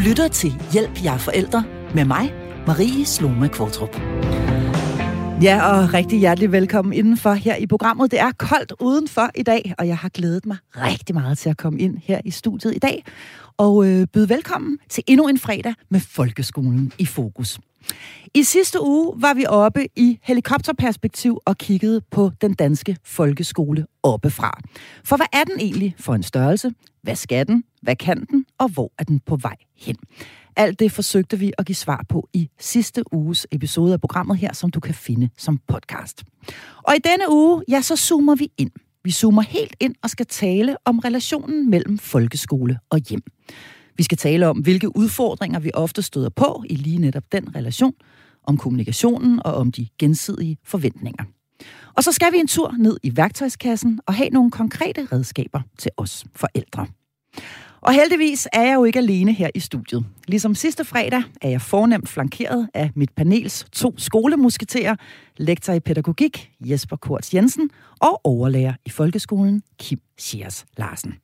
lytter til Hjælp jer forældre med mig, Marie Sloma Kvartrup. Ja, og rigtig hjertelig velkommen indenfor her i programmet. Det er koldt udenfor i dag, og jeg har glædet mig rigtig meget til at komme ind her i studiet i dag og øh, byde velkommen til endnu en fredag med folkeskolen i fokus. I sidste uge var vi oppe i helikopterperspektiv og kiggede på den danske folkeskole oppefra. For hvad er den egentlig for en størrelse? Hvad skal den? Hvad kan den? Og hvor er den på vej hen? Alt det forsøgte vi at give svar på i sidste uges episode af programmet her, som du kan finde som podcast. Og i denne uge, ja, så zoomer vi ind. Vi zoomer helt ind og skal tale om relationen mellem folkeskole og hjem. Vi skal tale om, hvilke udfordringer vi ofte støder på i lige netop den relation, om kommunikationen og om de gensidige forventninger. Og så skal vi en tur ned i værktøjskassen og have nogle konkrete redskaber til os forældre. Og heldigvis er jeg jo ikke alene her i studiet. Ligesom sidste fredag er jeg fornemt flankeret af mit panels to skolemusketerer, lektor i pædagogik Jesper Korts Jensen og overlærer i folkeskolen Kim Schiers Larsen.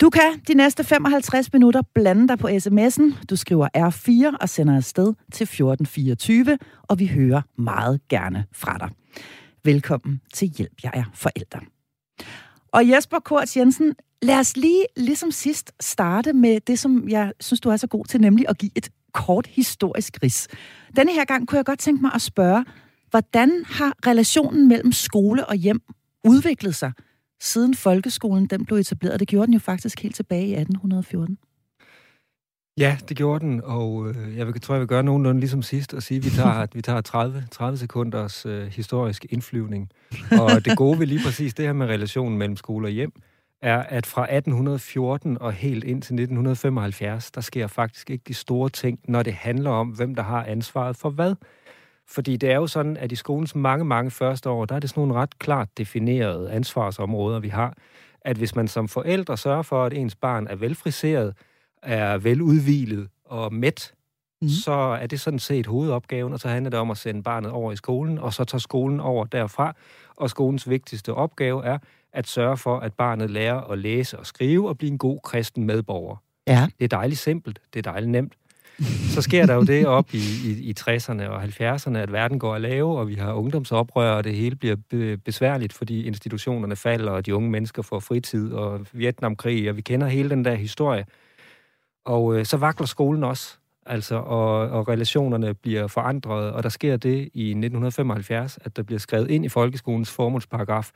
Du kan de næste 55 minutter blande dig på sms'en. Du skriver R4 og sender afsted til 1424, og vi hører meget gerne fra dig. Velkommen til Hjælp, jeg er forældre. Og Jesper Kort Jensen, lad os lige, ligesom sidst, starte med det, som jeg synes, du er så god til, nemlig at give et kort historisk ris. Denne her gang kunne jeg godt tænke mig at spørge, hvordan har relationen mellem skole og hjem udviklet sig, siden folkeskolen den blev etableret? Det gjorde den jo faktisk helt tilbage i 1814. Ja, det gjorde den, og øh, jeg tror, jeg vil gøre nogenlunde ligesom sidst og sige, at vi tager, at vi tager 30, 30 sekunders øh, historisk indflyvning. Og det gode ved lige præcis det her med relationen mellem skole og hjem, er, at fra 1814 og helt ind til 1975, der sker faktisk ikke de store ting, når det handler om, hvem der har ansvaret for hvad. Fordi det er jo sådan, at i skolens mange, mange første år, der er det sådan nogle ret klart definerede ansvarsområder, vi har. At hvis man som forældre sørger for, at ens barn er velfriseret, er veludvilet og mæt, mm. så er det sådan set hovedopgaven, og så handler det om at sende barnet over i skolen, og så tager skolen over derfra. Og skolens vigtigste opgave er at sørge for, at barnet lærer at læse og skrive og blive en god kristen medborger. Ja. Det er dejligt simpelt, det er dejligt nemt. Så sker der jo det op i, i, i 60'erne og 70'erne, at verden går at lave, og vi har ungdomsoprør, og det hele bliver be- besværligt, fordi institutionerne falder, og de unge mennesker får fritid, og Vietnamkrig, og vi kender hele den der historie. Og øh, så vakler skolen også, altså, og, og relationerne bliver forandret, og der sker det i 1975, at der bliver skrevet ind i folkeskolens formålsparagraf,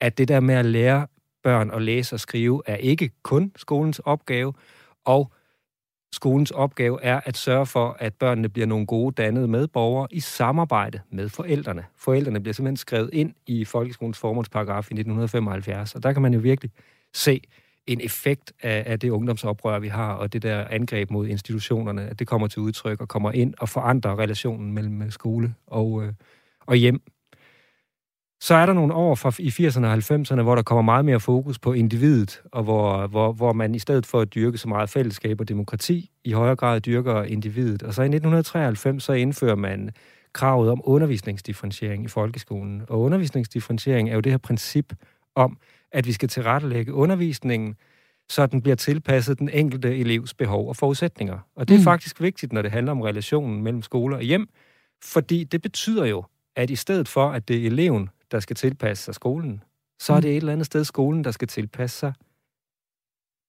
at det der med at lære børn at læse og skrive, er ikke kun skolens opgave, og skolens opgave er at sørge for, at børnene bliver nogle gode dannede medborgere i samarbejde med forældrene. Forældrene bliver simpelthen skrevet ind i folkeskolens formålsparagraf i 1975, og der kan man jo virkelig se en effekt af, af det ungdomsoprør, vi har, og det der angreb mod institutionerne, at det kommer til udtryk og kommer ind og forandrer relationen mellem skole og, øh, og hjem. Så er der nogle år fra i 80'erne og 90'erne, hvor der kommer meget mere fokus på individet, og hvor, hvor, hvor man i stedet for at dyrke så meget fællesskab og demokrati, i højere grad dyrker individet. Og så i 1993, så indfører man kravet om undervisningsdifferentiering i folkeskolen. Og undervisningsdifferentiering er jo det her princip om, at vi skal tilrettelægge undervisningen, så den bliver tilpasset den enkelte elevs behov og forudsætninger. Og det er mm. faktisk vigtigt, når det handler om relationen mellem skole og hjem, fordi det betyder jo, at i stedet for, at det er eleven, der skal tilpasse sig skolen, så er det et eller andet sted skolen, der skal tilpasse sig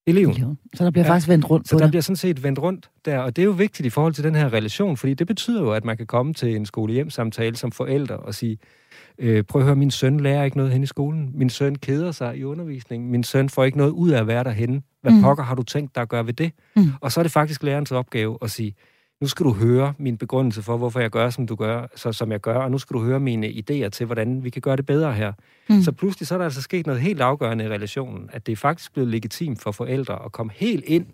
eleven. Så der bliver ja. faktisk vendt rundt Så på der det. bliver sådan set vendt rundt der, og det er jo vigtigt i forhold til den her relation, fordi det betyder jo, at man kan komme til en skole-hjem-samtale som forældre og sige, øh, prøv at høre, min søn lærer ikke noget hen i skolen. Min søn keder sig i undervisningen. Min søn får ikke noget ud af at være derhenne. Hvad mm. pokker har du tænkt dig at gøre ved det? Mm. Og så er det faktisk lærerens opgave at sige, nu skal du høre min begrundelse for, hvorfor jeg gør, som du gør, så, som jeg gør, og nu skal du høre mine idéer til, hvordan vi kan gøre det bedre her. Mm. Så pludselig så er der altså sket noget helt afgørende i relationen, at det er faktisk blevet legitimt for forældre at komme helt ind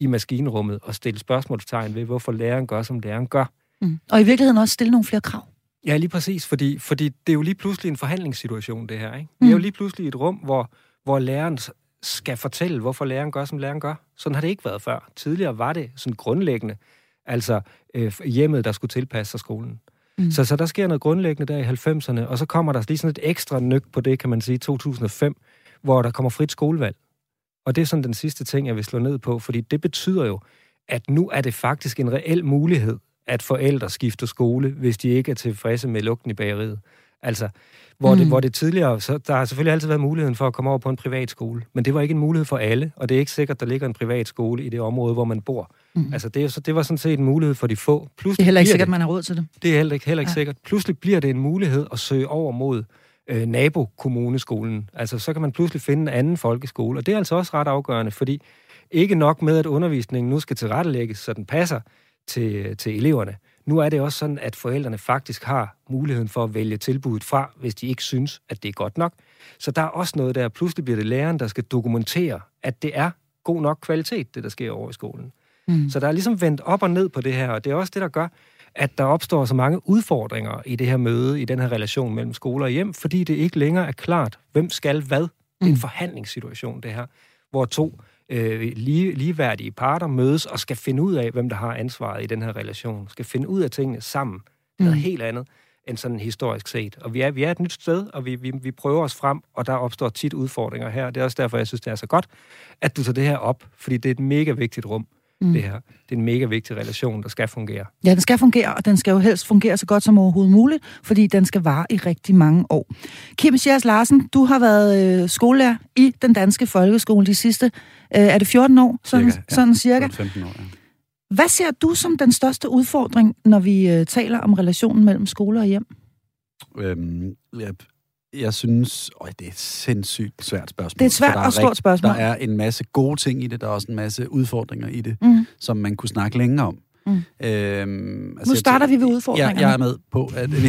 i maskinrummet og stille spørgsmålstegn ved, hvorfor læreren gør, som læreren gør. Mm. Og i virkeligheden også stille nogle flere krav. Ja, lige præcis, fordi, fordi det er jo lige pludselig en forhandlingssituation, det her. Ikke? Mm. Vi er jo lige pludselig et rum, hvor, hvor læreren skal fortælle, hvorfor læreren gør, som læreren gør. Sådan har det ikke været før. Tidligere var det sådan grundlæggende, altså øh, hjemmet, der skulle tilpasse sig skolen. Mm. Så, så der sker noget grundlæggende der i 90'erne, og så kommer der lige sådan et ekstra nyk på det, kan man sige, 2005, hvor der kommer frit skolevalg. Og det er sådan den sidste ting, jeg vil slå ned på, fordi det betyder jo, at nu er det faktisk en reel mulighed, at forældre skifter skole, hvis de ikke er tilfredse med lugten i bageriet. Altså, hvor, mm. det, hvor det tidligere, så der har selvfølgelig altid været muligheden for at komme over på en privat skole, men det var ikke en mulighed for alle, og det er ikke sikkert, der ligger en privat skole i det område, hvor man bor. Mm. Altså, det, så det var sådan set en mulighed for de få. Pludselig det er heller ikke sikkert, at man har råd til det. Det er heller ikke, heller ikke ja. sikkert. Pludselig bliver det en mulighed at søge over mod øh, nabokommuneskolen. Altså, så kan man pludselig finde en anden folkeskole, og det er altså også ret afgørende, fordi ikke nok med, at undervisningen nu skal tilrettelægges, så den passer til, til eleverne. Nu er det også sådan, at forældrene faktisk har muligheden for at vælge tilbuddet fra, hvis de ikke synes, at det er godt nok. Så der er også noget der. Pludselig bliver det læreren, der skal dokumentere, at det er god nok kvalitet, det der sker over i skolen. Mm. Så der er ligesom vendt op og ned på det her, og det er også det, der gør, at der opstår så mange udfordringer i det her møde, i den her relation mellem skole og hjem, fordi det ikke længere er klart, hvem skal hvad. Det er en mm. forhandlingssituation, det her, hvor to øh, lige, ligeværdige parter mødes og skal finde ud af, hvem der har ansvaret i den her relation. Skal finde ud af tingene sammen. Det er mm. helt andet end sådan historisk set. Og vi er, vi er et nyt sted, og vi, vi, vi prøver os frem, og der opstår tit udfordringer her. Det er også derfor, jeg synes, det er så godt, at du tager det her op, fordi det er et mega vigtigt rum mm. det her. Det er en mega vigtig relation, der skal fungere. Ja, den skal fungere, og den skal jo helst fungere så godt som overhovedet muligt, fordi den skal vare i rigtig mange år. Kim Schiers Larsen, du har været øh, skolelærer i den danske folkeskole de sidste, øh, er det 14 år? Sådan cirka. Ja. Sådan cirka. 15 år, ja. Hvad ser du som den største udfordring, når vi øh, taler om relationen mellem skole og hjem? Øhm, ja, jeg synes, øj, det er et sindssygt svært spørgsmål. Det er et svært og stort spørgsmål. Der er en masse gode ting i det, der er også en masse udfordringer i det, mm. som man kunne snakke længere om. Mm. Øhm, altså, nu starter vi ved udfordringerne. Ja, jeg er med på, at vi...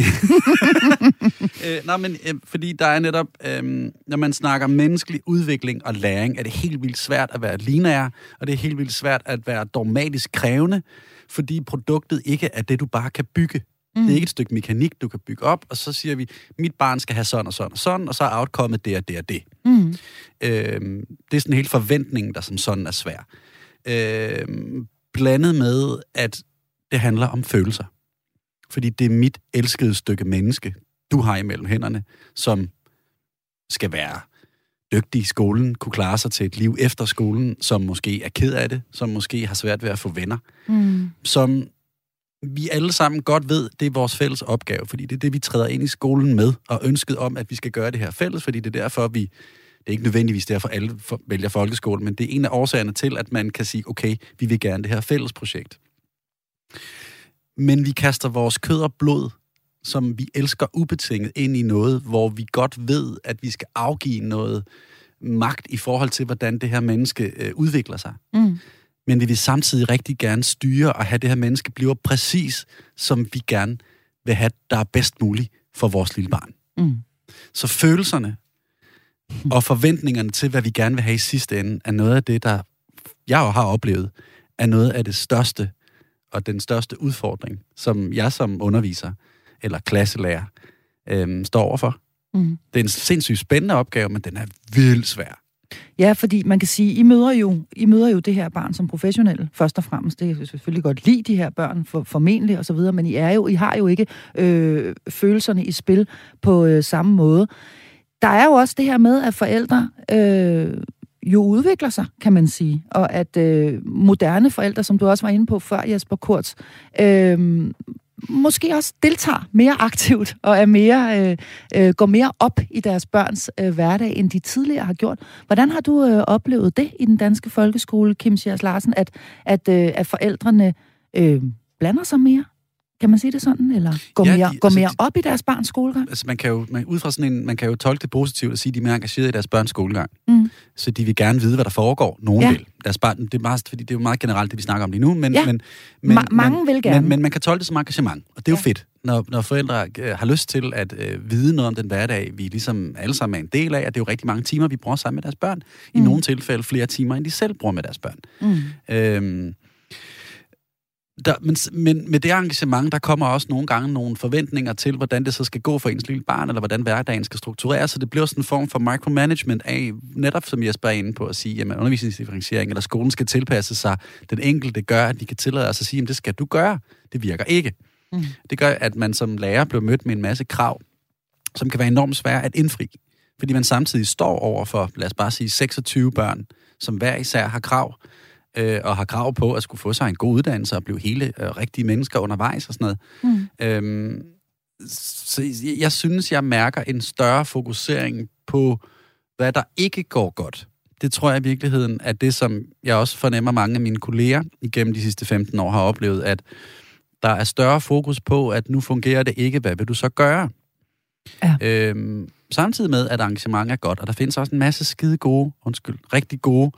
øh, nej, men øh, fordi der er netop, øh, når man snakker menneskelig udvikling og læring, er det helt vildt svært at være lineær, og det er helt vildt svært at være dogmatisk krævende, fordi produktet ikke er det, du bare kan bygge. Mm. Det er ikke et stykke mekanik, du kan bygge op, og så siger vi, mit barn skal have sådan og sådan og sådan, og så er outcomet det og det og det. Mm. Øhm, det er sådan en helt forventning, der som sådan er svær. Øhm, blandet med, at det handler om følelser. Fordi det er mit elskede stykke menneske, du har imellem hænderne, som skal være dygtig i skolen, kunne klare sig til et liv efter skolen, som måske er ked af det, som måske har svært ved at få venner, mm. som vi alle sammen godt ved, det er vores fælles opgave, fordi det er det, vi træder ind i skolen med, og ønsket om, at vi skal gøre det her fælles, fordi det er derfor, vi, det er ikke nødvendigvis derfor, alle vælger folkeskolen, men det er en af årsagerne til, at man kan sige, okay, vi vil gerne det her fælles projekt. Men vi kaster vores kød og blod, som vi elsker ubetinget, ind i noget, hvor vi godt ved, at vi skal afgive noget magt i forhold til, hvordan det her menneske øh, udvikler sig. Mm men vi vil samtidig rigtig gerne styre og have det her menneske bliver præcis, som vi gerne vil have, der er bedst muligt for vores lille barn. Mm. Så følelserne og forventningerne til, hvad vi gerne vil have i sidste ende, er noget af det, der jeg jo har oplevet, er noget af det største og den største udfordring, som jeg som underviser eller klasselærer øhm, står overfor. Mm. Det er en sindssygt spændende opgave, men den er vildt svær. Ja, fordi man kan sige, I møder jo, I møder jo det her barn som professionelle, først og fremmest. Det er selvfølgelig godt lide de her børn, for, formentlig og så videre, men I, er jo, I har jo ikke øh, følelserne i spil på øh, samme måde. Der er jo også det her med, at forældre øh, jo udvikler sig, kan man sige, og at øh, moderne forældre, som du også var inde på før, Jesper Kurz, øh, måske også deltager mere aktivt og er mere øh, øh, går mere op i deres børns øh, hverdag, end de tidligere har gjort. Hvordan har du øh, oplevet det i den danske folkeskole, Kim Sjærs Larsen, at, at, øh, at forældrene øh, blander sig mere? Kan man sige det sådan? Eller går ja, mere, de, går altså, mere op i deres barns skolegang? Altså, man kan jo, man, ud fra sådan en, man kan jo tolke det positivt og sige, at de er mere engageret i deres børns skolegang. Mm. Så de vil gerne vide, hvad der foregår. Nogen ja. vil. Deres barn, det er, meget, fordi det er jo meget generelt, det vi snakker om lige nu. Men, ja. men, men, Ma- mange men, vil gerne. Men, men man kan tolke det som engagement, og det er ja. jo fedt. Når, når forældre øh, har lyst til at øh, vide noget om den hverdag, vi ligesom alle sammen er en del af, at det er jo rigtig mange timer, vi bruger sammen med deres børn. Mm. I nogle tilfælde flere timer, end de selv bruger med deres børn. Mm. Øhm, der, men, men med det engagement, der kommer også nogle gange nogle forventninger til, hvordan det så skal gå for ens lille barn, eller hvordan hverdagen skal struktureres, så det bliver sådan en form for micromanagement af, netop som jeg spørger inde på at sige, at undervisningsdifferentiering eller skolen skal tilpasse sig den enkelte, gør, at de kan tillade sig at sige, at det skal du gøre. Det virker ikke. Mm. Det gør, at man som lærer bliver mødt med en masse krav, som kan være enormt svære at indfri. Fordi man samtidig står over for, lad os bare sige, 26 børn, som hver især har krav, øh, og har krav på at skulle få sig en god uddannelse og blive hele øh, rigtige mennesker undervejs og sådan noget. Mm. Øhm, så jeg synes, jeg mærker en større fokusering på, hvad der ikke går godt. Det tror jeg i virkeligheden er det, som jeg også fornemmer mange af mine kolleger igennem de sidste 15 år har oplevet, at der er større fokus på, at nu fungerer det ikke, hvad vil du så gøre? Ja. Øhm, samtidig med, at arrangementet er godt, og der findes også en masse skide gode, undskyld, rigtig gode,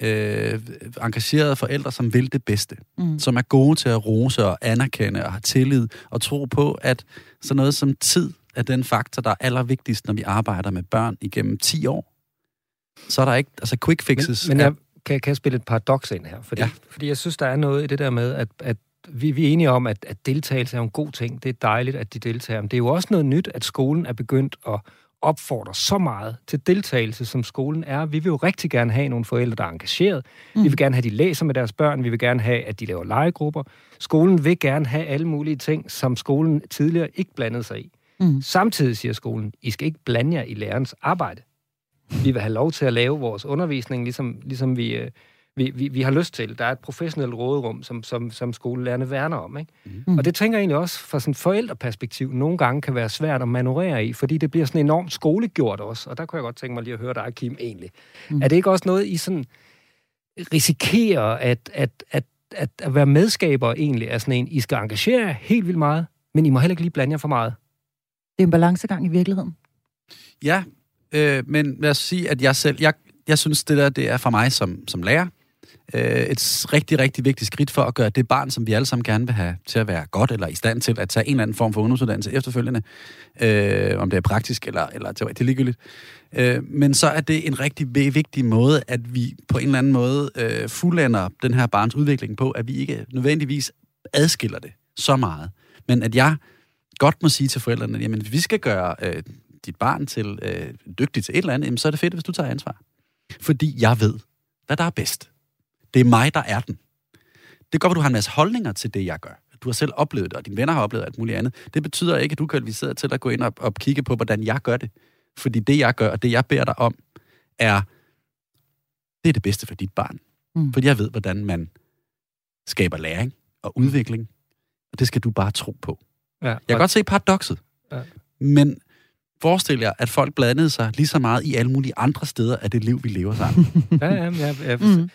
øh, engagerede forældre, som vil det bedste. Mm. Som er gode til at rose og anerkende og have tillid og tro på, at sådan noget som tid er den faktor, der er allervigtigst, når vi arbejder med børn igennem 10 år. Så er der ikke, altså quick fixes. Men, men jeg kan, kan jeg spille et paradoks ind her? Fordi, ja. fordi jeg synes, der er noget i det der med, at, at vi, vi er enige om, at, at deltagelse er en god ting. Det er dejligt, at de deltager. Men det er jo også noget nyt, at skolen er begyndt at opfordre så meget til deltagelse, som skolen er. Vi vil jo rigtig gerne have nogle forældre, der er engageret. Mm. Vi vil gerne have, at de læser med deres børn. Vi vil gerne have, at de laver legegrupper. Skolen vil gerne have alle mulige ting, som skolen tidligere ikke blandede sig i. Mm. Samtidig siger skolen, I skal ikke blande jer i lærernes arbejde. Vi vil have lov til at lave vores undervisning, ligesom, ligesom vi, øh, vi, vi, vi har lyst til. Der er et professionelt råderum, som, som, som skolelærerne værner om. Ikke? Mm. Og det tænker jeg egentlig også fra sådan et forældreperspektiv nogle gange kan være svært at manøvrere i, fordi det bliver sådan enormt skolegjort også. Og der kunne jeg godt tænke mig lige at høre dig, Kim, egentlig. Mm. Er det ikke også noget, I sådan risikerer at, at, at, at, at være medskaber egentlig af sådan en, I skal engagere helt vildt meget, men I må heller ikke lige blande jer for meget? Det er en balancegang i virkeligheden. Ja, øh, men lad os sige, at jeg selv, jeg, jeg synes, det der det er for mig som, som lærer, øh, et rigtig, rigtig vigtigt skridt for at gøre det barn, som vi alle sammen gerne vil have til at være godt eller i stand til at tage en eller anden form for ungdomsuddannelse efterfølgende, øh, om det er praktisk eller, eller teoretisk, det er ligegyldigt. Øh, men så er det en rigtig vigtig måde, at vi på en eller anden måde øh, fuldender den her barns udvikling på, at vi ikke nødvendigvis adskiller det så meget, men at jeg godt må sige til forældrene, jamen hvis vi skal gøre øh, dit barn til øh, dygtig til et eller andet, jamen, så er det fedt, hvis du tager ansvar. Fordi jeg ved, hvad der er bedst. Det er mig, der er den. Det går, at du har en masse holdninger til det, jeg gør. Du har selv oplevet det, og dine venner har oplevet alt muligt andet. Det betyder ikke, at du er kvalificeret til at gå ind og, og kigge på, hvordan jeg gør det. Fordi det, jeg gør, og det, jeg beder dig om, er, det er det bedste for dit barn. Mm. Fordi jeg ved, hvordan man skaber læring og udvikling. Og det skal du bare tro på. Ja, jeg kan godt se paradoxet. Ja. Men forestil jer, at folk blandede sig lige så meget i alle mulige andre steder af det liv, vi lever sammen. ja, ja, ja, ja. Mm.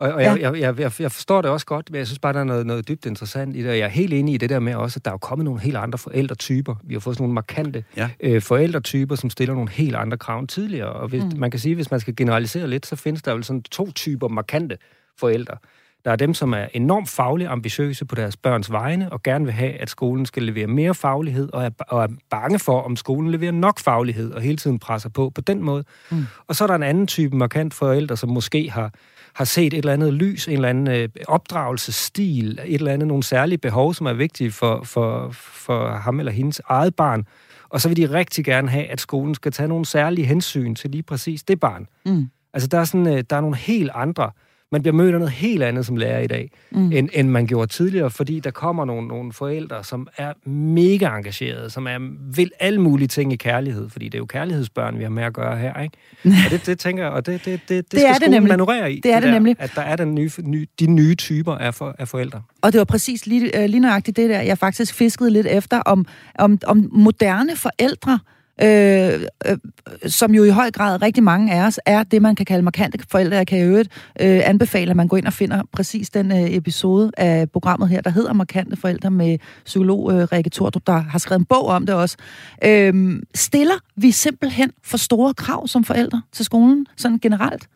Og, og jeg, jeg, jeg, jeg forstår det også godt, men jeg synes bare, der er noget, noget dybt interessant i det, og jeg er helt enig i det der med også, at der er kommet nogle helt andre forældretyper. Vi har fået sådan nogle markante ja. øh, forældretyper, som stiller nogle helt andre krav end tidligere. Og hvis, mm. man kan sige, hvis man skal generalisere lidt, så findes der vel sådan to typer markante forældre. Der er dem, som er enormt fagligt ambitiøse på deres børns vegne, og gerne vil have, at skolen skal levere mere faglighed, og er, og er bange for, om skolen leverer nok faglighed, og hele tiden presser på på den måde. Mm. Og så er der en anden type markant forældre, som måske har har set et eller andet lys, en eller anden øh, opdragelsesstil, et eller andet, nogle særlige behov, som er vigtige for, for, for ham eller hendes eget barn. Og så vil de rigtig gerne have, at skolen skal tage nogle særlige hensyn til lige præcis det barn. Mm. Altså, der er, sådan, øh, der er nogle helt andre øh, man bliver mødt af noget helt andet som lærer i dag, mm. end, end man gjorde tidligere, fordi der kommer nogle, nogle forældre, som er mega engagerede, som er, vil alle mulige ting i kærlighed, fordi det er jo kærlighedsbørn, vi har med at gøre her, ikke? Og det, det tænker jeg, og det, det, det, det, det skal skolen nemlig. manøvrere i. Det er det, det der, nemlig. At der er den nye, ny, de nye typer af, for, af forældre. Og det var præcis lige, uh, lige nøjagtigt det der, jeg faktisk fiskede lidt efter, om, om, om moderne forældre, øh, øh, som jo i høj grad rigtig mange af os er det, man kan kalde markante forældre. Jeg kan i øvrigt øh, anbefale, at man går ind og finder præcis den øh, episode af programmet her, der hedder Markante Forældre med psykolog øh, Rikke Tordrup, der har skrevet en bog om det også. Øh, stiller vi simpelthen for store krav som forældre til skolen, sådan generelt?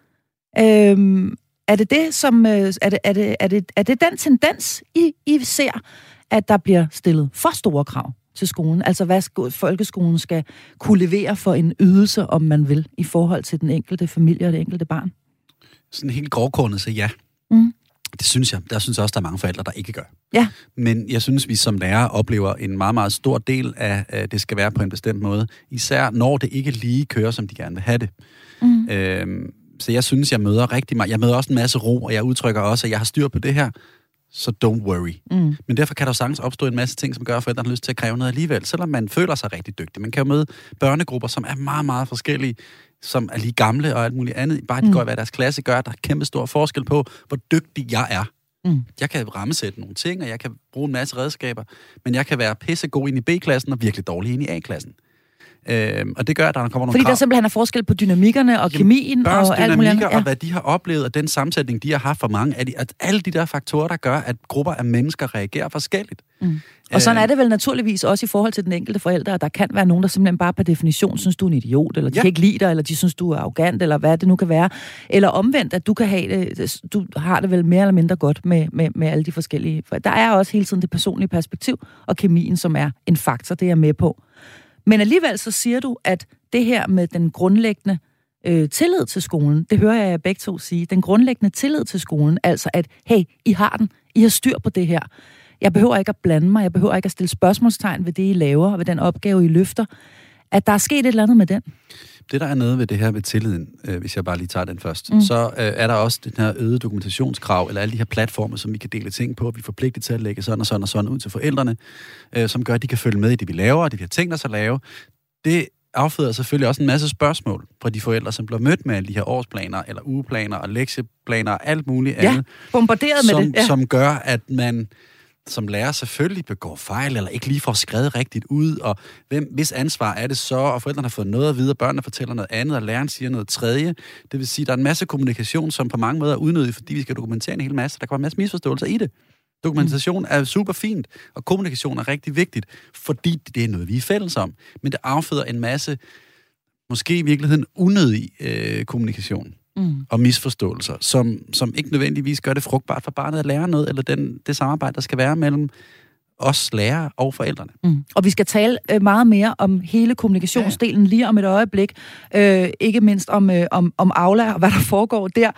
Øh, er det det, som, øh, er, det, er, det, er, det, er det den tendens, I, I ser, at der bliver stillet for store krav? Til skolen? Altså hvad folkeskolen skal kunne levere for en ydelse, om man vil, i forhold til den enkelte familie og det enkelte barn? Sådan helt grovkornet, så ja. Mm. Det synes jeg. Der synes jeg også, der er mange forældre, der ikke gør. Ja. Men jeg synes, vi som lærer oplever en meget, meget stor del af, at det skal være på en bestemt måde. Især når det ikke lige kører, som de gerne vil have det. Mm. Øhm, så jeg synes, jeg møder rigtig meget. Jeg møder også en masse ro, og jeg udtrykker også, at jeg har styr på det her. Så don't worry. Mm. Men derfor kan der sagtens opstå en masse ting, som gør, at forældrene har lyst til at kræve noget alligevel, selvom man føler sig rigtig dygtig. Man kan jo møde børnegrupper, som er meget, meget forskellige, som er lige gamle og alt muligt andet. Bare de mm. går i hver deres klasse, gør, at der er kæmpe stor forskel på, hvor dygtig jeg er. Mm. Jeg kan rammesætte nogle ting, og jeg kan bruge en masse redskaber, men jeg kan være pissegod ind i B-klassen og virkelig dårlig ind i A-klassen. Øh, og det gør, at der kommer nogle Fordi krav. der simpelthen er forskel på dynamikkerne og kemien Børns og alt muligt andet. Ja. og hvad de har oplevet, og den sammensætning, de har haft for mange, at, de, at alle de der faktorer, der gør, at grupper af mennesker reagerer forskelligt. Mm. Og sådan er det vel naturligvis også i forhold til den enkelte forælder, at der kan være nogen, der simpelthen bare per definition synes, du er en idiot, eller de ja. kan ikke lide dig, eller de synes, du er arrogant, eller hvad det nu kan være. Eller omvendt, at du kan have det, du har det vel mere eller mindre godt med, med, med alle de forskellige. For der er også hele tiden det personlige perspektiv, og kemien, som er en faktor, det er jeg med på. Men alligevel så siger du, at det her med den grundlæggende øh, tillid til skolen, det hører jeg jer begge to sige, den grundlæggende tillid til skolen, altså at, hey, I har den, I har styr på det her. Jeg behøver ikke at blande mig, jeg behøver ikke at stille spørgsmålstegn ved det, I laver, og ved den opgave, I løfter. At der er sket et eller andet med den. Det, der er noget ved det her ved tilliden, øh, hvis jeg bare lige tager den først, mm. så øh, er der også den her øget dokumentationskrav, eller alle de her platforme, som vi kan dele ting på, og vi er forpligtet til at lægge sådan og sådan og sådan ud til forældrene, øh, som gør, at de kan følge med i det, vi laver, og det, vi har tænkt os at lave. Det afføder selvfølgelig også en masse spørgsmål fra de forældre, som bliver mødt med alle de her årsplaner, eller ugeplaner, og lektieplaner, og alt muligt ja, andet. bombarderet som, med det. Ja. Som gør, at man som lærer selvfølgelig begår fejl, eller ikke lige får skrevet rigtigt ud, og hvem, hvis ansvar er det så, og forældrene har fået noget at vide, og børnene fortæller noget andet, og læreren siger noget tredje. Det vil sige, at der er en masse kommunikation, som på mange måder er unødig, fordi vi skal dokumentere en hel masse. Der kan være en masse misforståelser i det. Dokumentation er super fint, og kommunikation er rigtig vigtigt, fordi det er noget, vi er fælles om. Men det afføder en masse, måske i virkeligheden unødig øh, kommunikation mm. og misforståelser, som, som ikke nødvendigvis gør det frugtbart for barnet at lære noget, eller den, det samarbejde, der skal være mellem os lærere og forældrene. Mm. Og vi skal tale øh, meget mere om hele kommunikationsdelen ja. lige om et øjeblik. Øh, ikke mindst om, øh, om, om Aula og hvad der foregår der.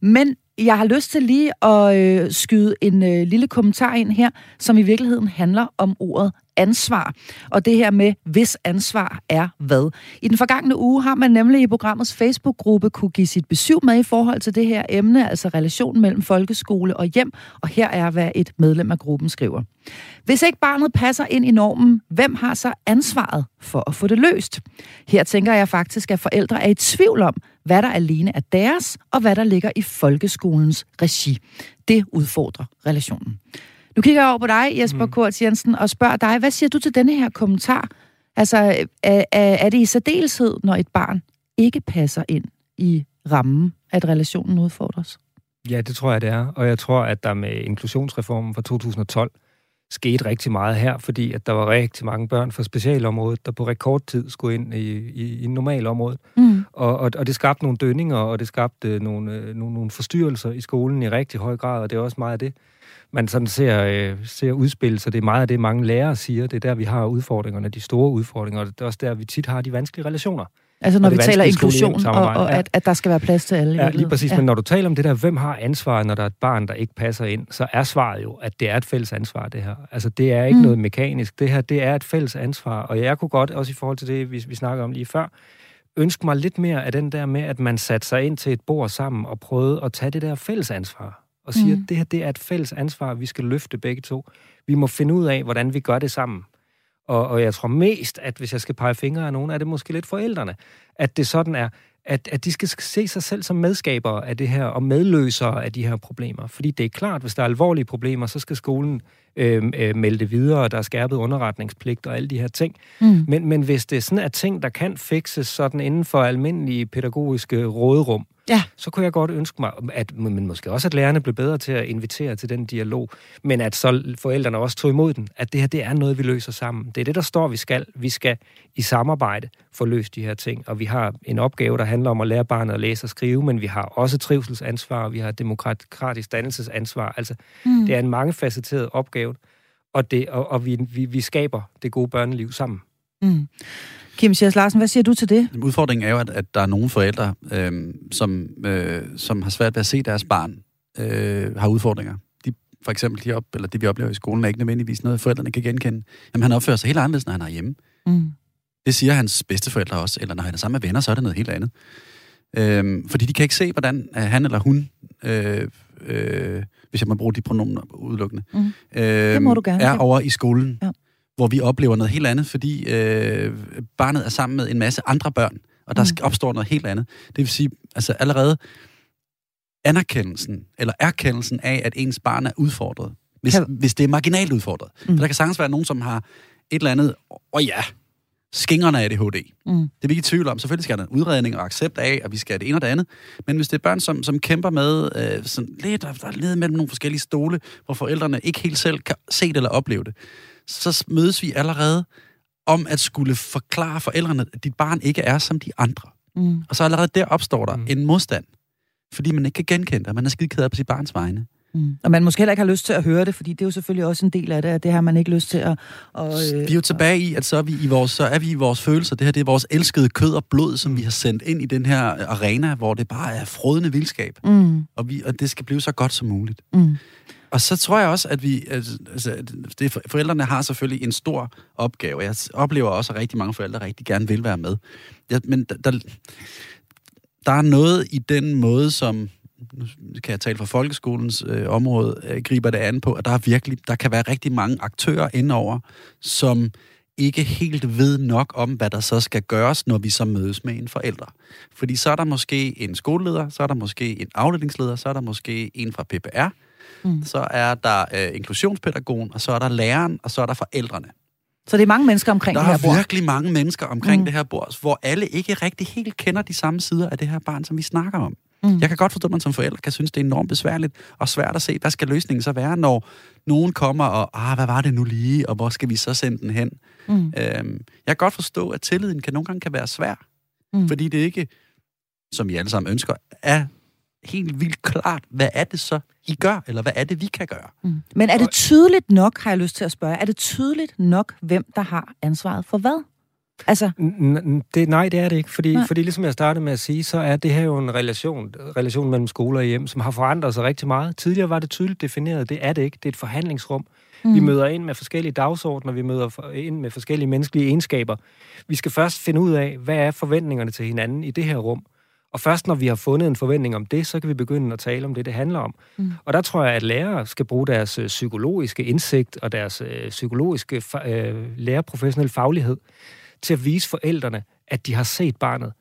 Men jeg har lyst til lige at øh, skyde en øh, lille kommentar ind her, som i virkeligheden handler om ordet ansvar. Og det her med, hvis ansvar er hvad. I den forgangne uge har man nemlig i programmets Facebook-gruppe kunne give sit besøg med i forhold til det her emne, altså relationen mellem folkeskole og hjem. Og her er, hvad et medlem af gruppen skriver. Hvis ikke barnet passer ind i normen, hvem har så ansvaret for at få det løst? Her tænker jeg faktisk, at forældre er i tvivl om, hvad der alene er deres, og hvad der ligger i folkeskolens regi. Det udfordrer relationen. Nu kigger jeg over på dig, Jesper mm. Kort Jensen, og spørger dig, hvad siger du til denne her kommentar? Altså, er, er det i særdeleshed, når et barn ikke passer ind i rammen, at relationen udfordres? Ja, det tror jeg, det er. Og jeg tror, at der med inklusionsreformen fra 2012 skete rigtig meget her, fordi at der var rigtig mange børn fra specialområdet, der på rekordtid skulle ind i, i, i normalområdet. Mm. Og, og, og det skabte nogle dønninger, og det skabte nogle, øh, nogle, nogle forstyrrelser i skolen i rigtig høj grad, og det er også meget af det, man sådan ser, øh, ser udspille sig. Det er meget af det, mange lærere siger. Det er der, vi har udfordringerne, de store udfordringer, og det er også der, vi tit har de vanskelige relationer. Altså når vi taler inklusion, og, og at, at der skal være plads til alle. Ja, lige præcis. Ja. Men når du taler om det der, hvem har ansvaret, når der er et barn, der ikke passer ind, så er svaret jo, at det er et fælles ansvar, det her. Altså det er ikke mm. noget mekanisk. Det her, det er et fælles ansvar. Og jeg kunne godt, også i forhold til det, vi, vi snakker om lige før, ønske mig lidt mere af den der med, at man satte sig ind til et bord sammen og prøvede at tage det der fælles ansvar. Og sige, mm. at det her det er et fælles ansvar, vi skal løfte begge to. Vi må finde ud af, hvordan vi gør det sammen. Og, og jeg tror mest, at hvis jeg skal pege fingre af nogen, er det måske lidt forældrene. At det sådan er, at, at de skal se sig selv som medskabere af det her, og medløsere af de her problemer. Fordi det er klart, hvis der er alvorlige problemer, så skal skolen øh, øh, melde det videre, og der er skærpet underretningspligt og alle de her ting. Mm. Men, men hvis det er sådan at ting, der kan fikses sådan inden for almindelige pædagogiske råderum, ja. så kunne jeg godt ønske mig, at, men måske også, at lærerne blev bedre til at invitere til den dialog, men at så forældrene også tog imod den, at det her, det er noget, vi løser sammen. Det er det, der står, vi skal. Vi skal i samarbejde få løst de her ting, og vi har en opgave, der handler om at lære barnet at læse og skrive, men vi har også trivselsansvar, og vi har demokratisk dannelsesansvar. Altså, mm. det er en mangefacetteret opgave, og, det, og, og vi, vi, vi skaber det gode børneliv sammen. Mm. Kim Schiers Larsen, hvad siger du til det? Udfordringen er jo, at, at der er nogle forældre, øh, som, øh, som har svært ved at se deres barn øh, har udfordringer. De, for eksempel de op, eller det, vi oplever i skolen, er ikke nødvendigvis noget, forældrene kan genkende. Jamen, han opfører sig helt anderledes, når han er hjemme. Mm. Det siger hans bedsteforældre også, eller når han er sammen med venner, så er det noget helt andet. Øh, fordi de kan ikke se, hvordan han eller hun øh, øh, hvis jeg må bruge de pronomener udelukkende, Mm. øh, Det må du gerne, er over i skolen, Ja. Hvor vi oplever noget helt andet, fordi øh, barnet er sammen med en masse andre børn, og der Mm. opstår noget helt andet. Det vil sige, altså allerede anerkendelsen, eller erkendelsen af, at ens barn er udfordret, hvis, Kan- hvis det er marginalt udfordret. Mm. Mm. Der kan sagtens være nogen, som har et eller andet, oh ja, skingerne af ADHD. Mm. Det er vi ikke i tvivl om. Selvfølgelig skal der en udredning og accept af, at vi skal have det ene og det andet. Men hvis det er børn, som, som kæmper med øh, sådan lidt, der er lidt mellem nogle forskellige stole, hvor forældrene ikke helt selv kan se det eller opleve det, så mødes vi allerede om at skulle forklare forældrene, at dit barn ikke er som de andre. Mm. Og så allerede der opstår der Mm. en modstand. Fordi man ikke kan genkende det, man er skide ked af på sit barns vegne. Mm. Og man måske heller ikke har lyst til at høre det, fordi det er jo selvfølgelig også en del af det, at det har man ikke lyst til at... Og, øh, Vi er jo tilbage i, at så er vi i vores, så er vi i vores følelser. Det her det er vores elskede kød og blod, som vi har sendt ind i den her arena, hvor det bare er frodende vildskab. Mm. Og, vi, og det skal blive så godt som muligt. Mm. Og så tror jeg også, at vi, altså, det, forældrene har selvfølgelig en stor opgave. Jeg oplever også, at rigtig mange forældre rigtig gerne vil være med. Ja, men der, der, der er noget i den måde, som nu kan jeg tale fra folkeskolens øh, område, øh, griber det an på, at der er virkelig, der kan være rigtig mange aktører indover, som ikke helt ved nok om, hvad der så skal gøres, når vi så mødes med en forælder. Fordi så er der måske en skoleleder, så er der måske en afdelingsleder, så er der måske en fra PPR, Mm. så er der øh, inklusionspædagogen, og så er der læreren, og så er der forældrene. Så det er mange mennesker omkring Der det her er bord. virkelig mange mennesker omkring Mm. det her bord, hvor alle ikke rigtig helt kender de samme sider af det her barn, som vi snakker om. Mm. Jeg kan godt forstå, at man som forælder kan synes, det er enormt besværligt og svært at se, hvad skal løsningen så være, når nogen kommer og, ah, hvad var det nu lige, og hvor skal vi så sende den hen? Mm. Øhm, jeg kan godt forstå, at tilliden kan nogle gange kan være svær, Mm. fordi det ikke, som I alle sammen ønsker, er helt vildt klart, hvad er det så, I gør, eller hvad er det, vi kan gøre? Mm. Men er det tydeligt nok, har jeg lyst til at spørge, er det tydeligt nok, hvem der har ansvaret for hvad? Altså, N- n- det, nej, det er det ikke, fordi, Nej. fordi ligesom jeg startede med at sige, så er det her jo en relation, relation mellem skole og hjem, som har forandret sig rigtig meget. Tidligere var det tydeligt defineret, det er det ikke. Det er et forhandlingsrum. Mm. Vi møder ind med forskellige dagsordner, vi møder ind med forskellige menneskelige egenskaber. Vi skal først finde ud af, hvad er forventningerne til hinanden i det her rum. Og først når vi har fundet en forventning om det, så kan vi begynde at tale om det, det handler om. Mm. Og der tror jeg, at lærere skal bruge deres øh, psykologiske indsigt og deres øh, psykologiske øh, lærerprofessionelle faglighed til at vise forældrene, at de har set barnet.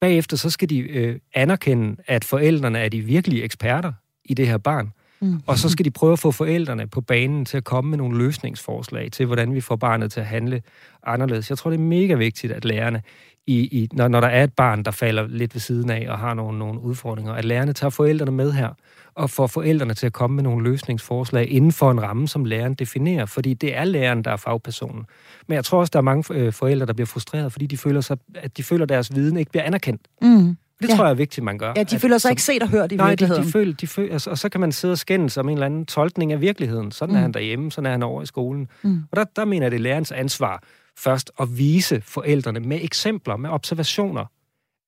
Bagefter så skal de øh, anerkende, at forældrene er de virkelige eksperter i det her barn. Mm. Og så skal de prøve at få forældrene på banen til at komme med nogle løsningsforslag til, hvordan vi får barnet til at handle anderledes. Jeg tror, det er mega vigtigt, at lærerne, i, i, når, når der er et barn, der falder lidt ved siden af og har nogle, nogle udfordringer, at lærerne tager forældrene med her og får forældrene til at komme med nogle løsningsforslag inden for en ramme, som læreren definerer, fordi det er læreren, der er fagpersonen. Men jeg tror også, der er mange øh, forældre, der bliver frustreret, fordi de føler, sig, at de føler, at deres viden ikke bliver anerkendt. mm. Det Ja. tror jeg er vigtigt, man gør. ja, de At- føler sig som- ikke set og hørt i Nej, de, virkeligheden. de føler, de føler, altså, og så kan man sidde og skændes om en eller anden tolkning af virkeligheden. Sådan mm. er Mm. han derhjemme, sådan er han over i skolen. Mm. Og der, der mener jeg, det er lærerens ansvar først at vise forældrene med eksempler, med observationer,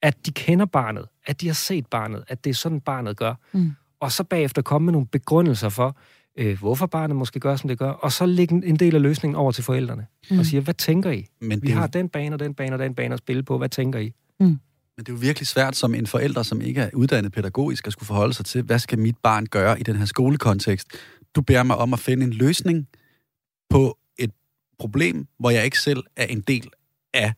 at de kender barnet, at de har set barnet, at det er sådan, barnet gør. Mm. Og så bagefter komme med nogle begrundelser for, øh, hvorfor barnet måske gør, som det gør, og så lægge en- del af løsningen over til forældrene. Mm. Og sige, hvad tænker I? Men Vi det, har den bane og den bane og den bane at spille på. Hvad tænker I? Men det er jo virkelig svært som en forælder, som ikke er uddannet pædagogisk, at skulle forholde sig til, hvad skal mit barn gøre i den her skolekontekst? Du beder mig om at finde en løsning på et problem, hvor jeg ikke selv er en del af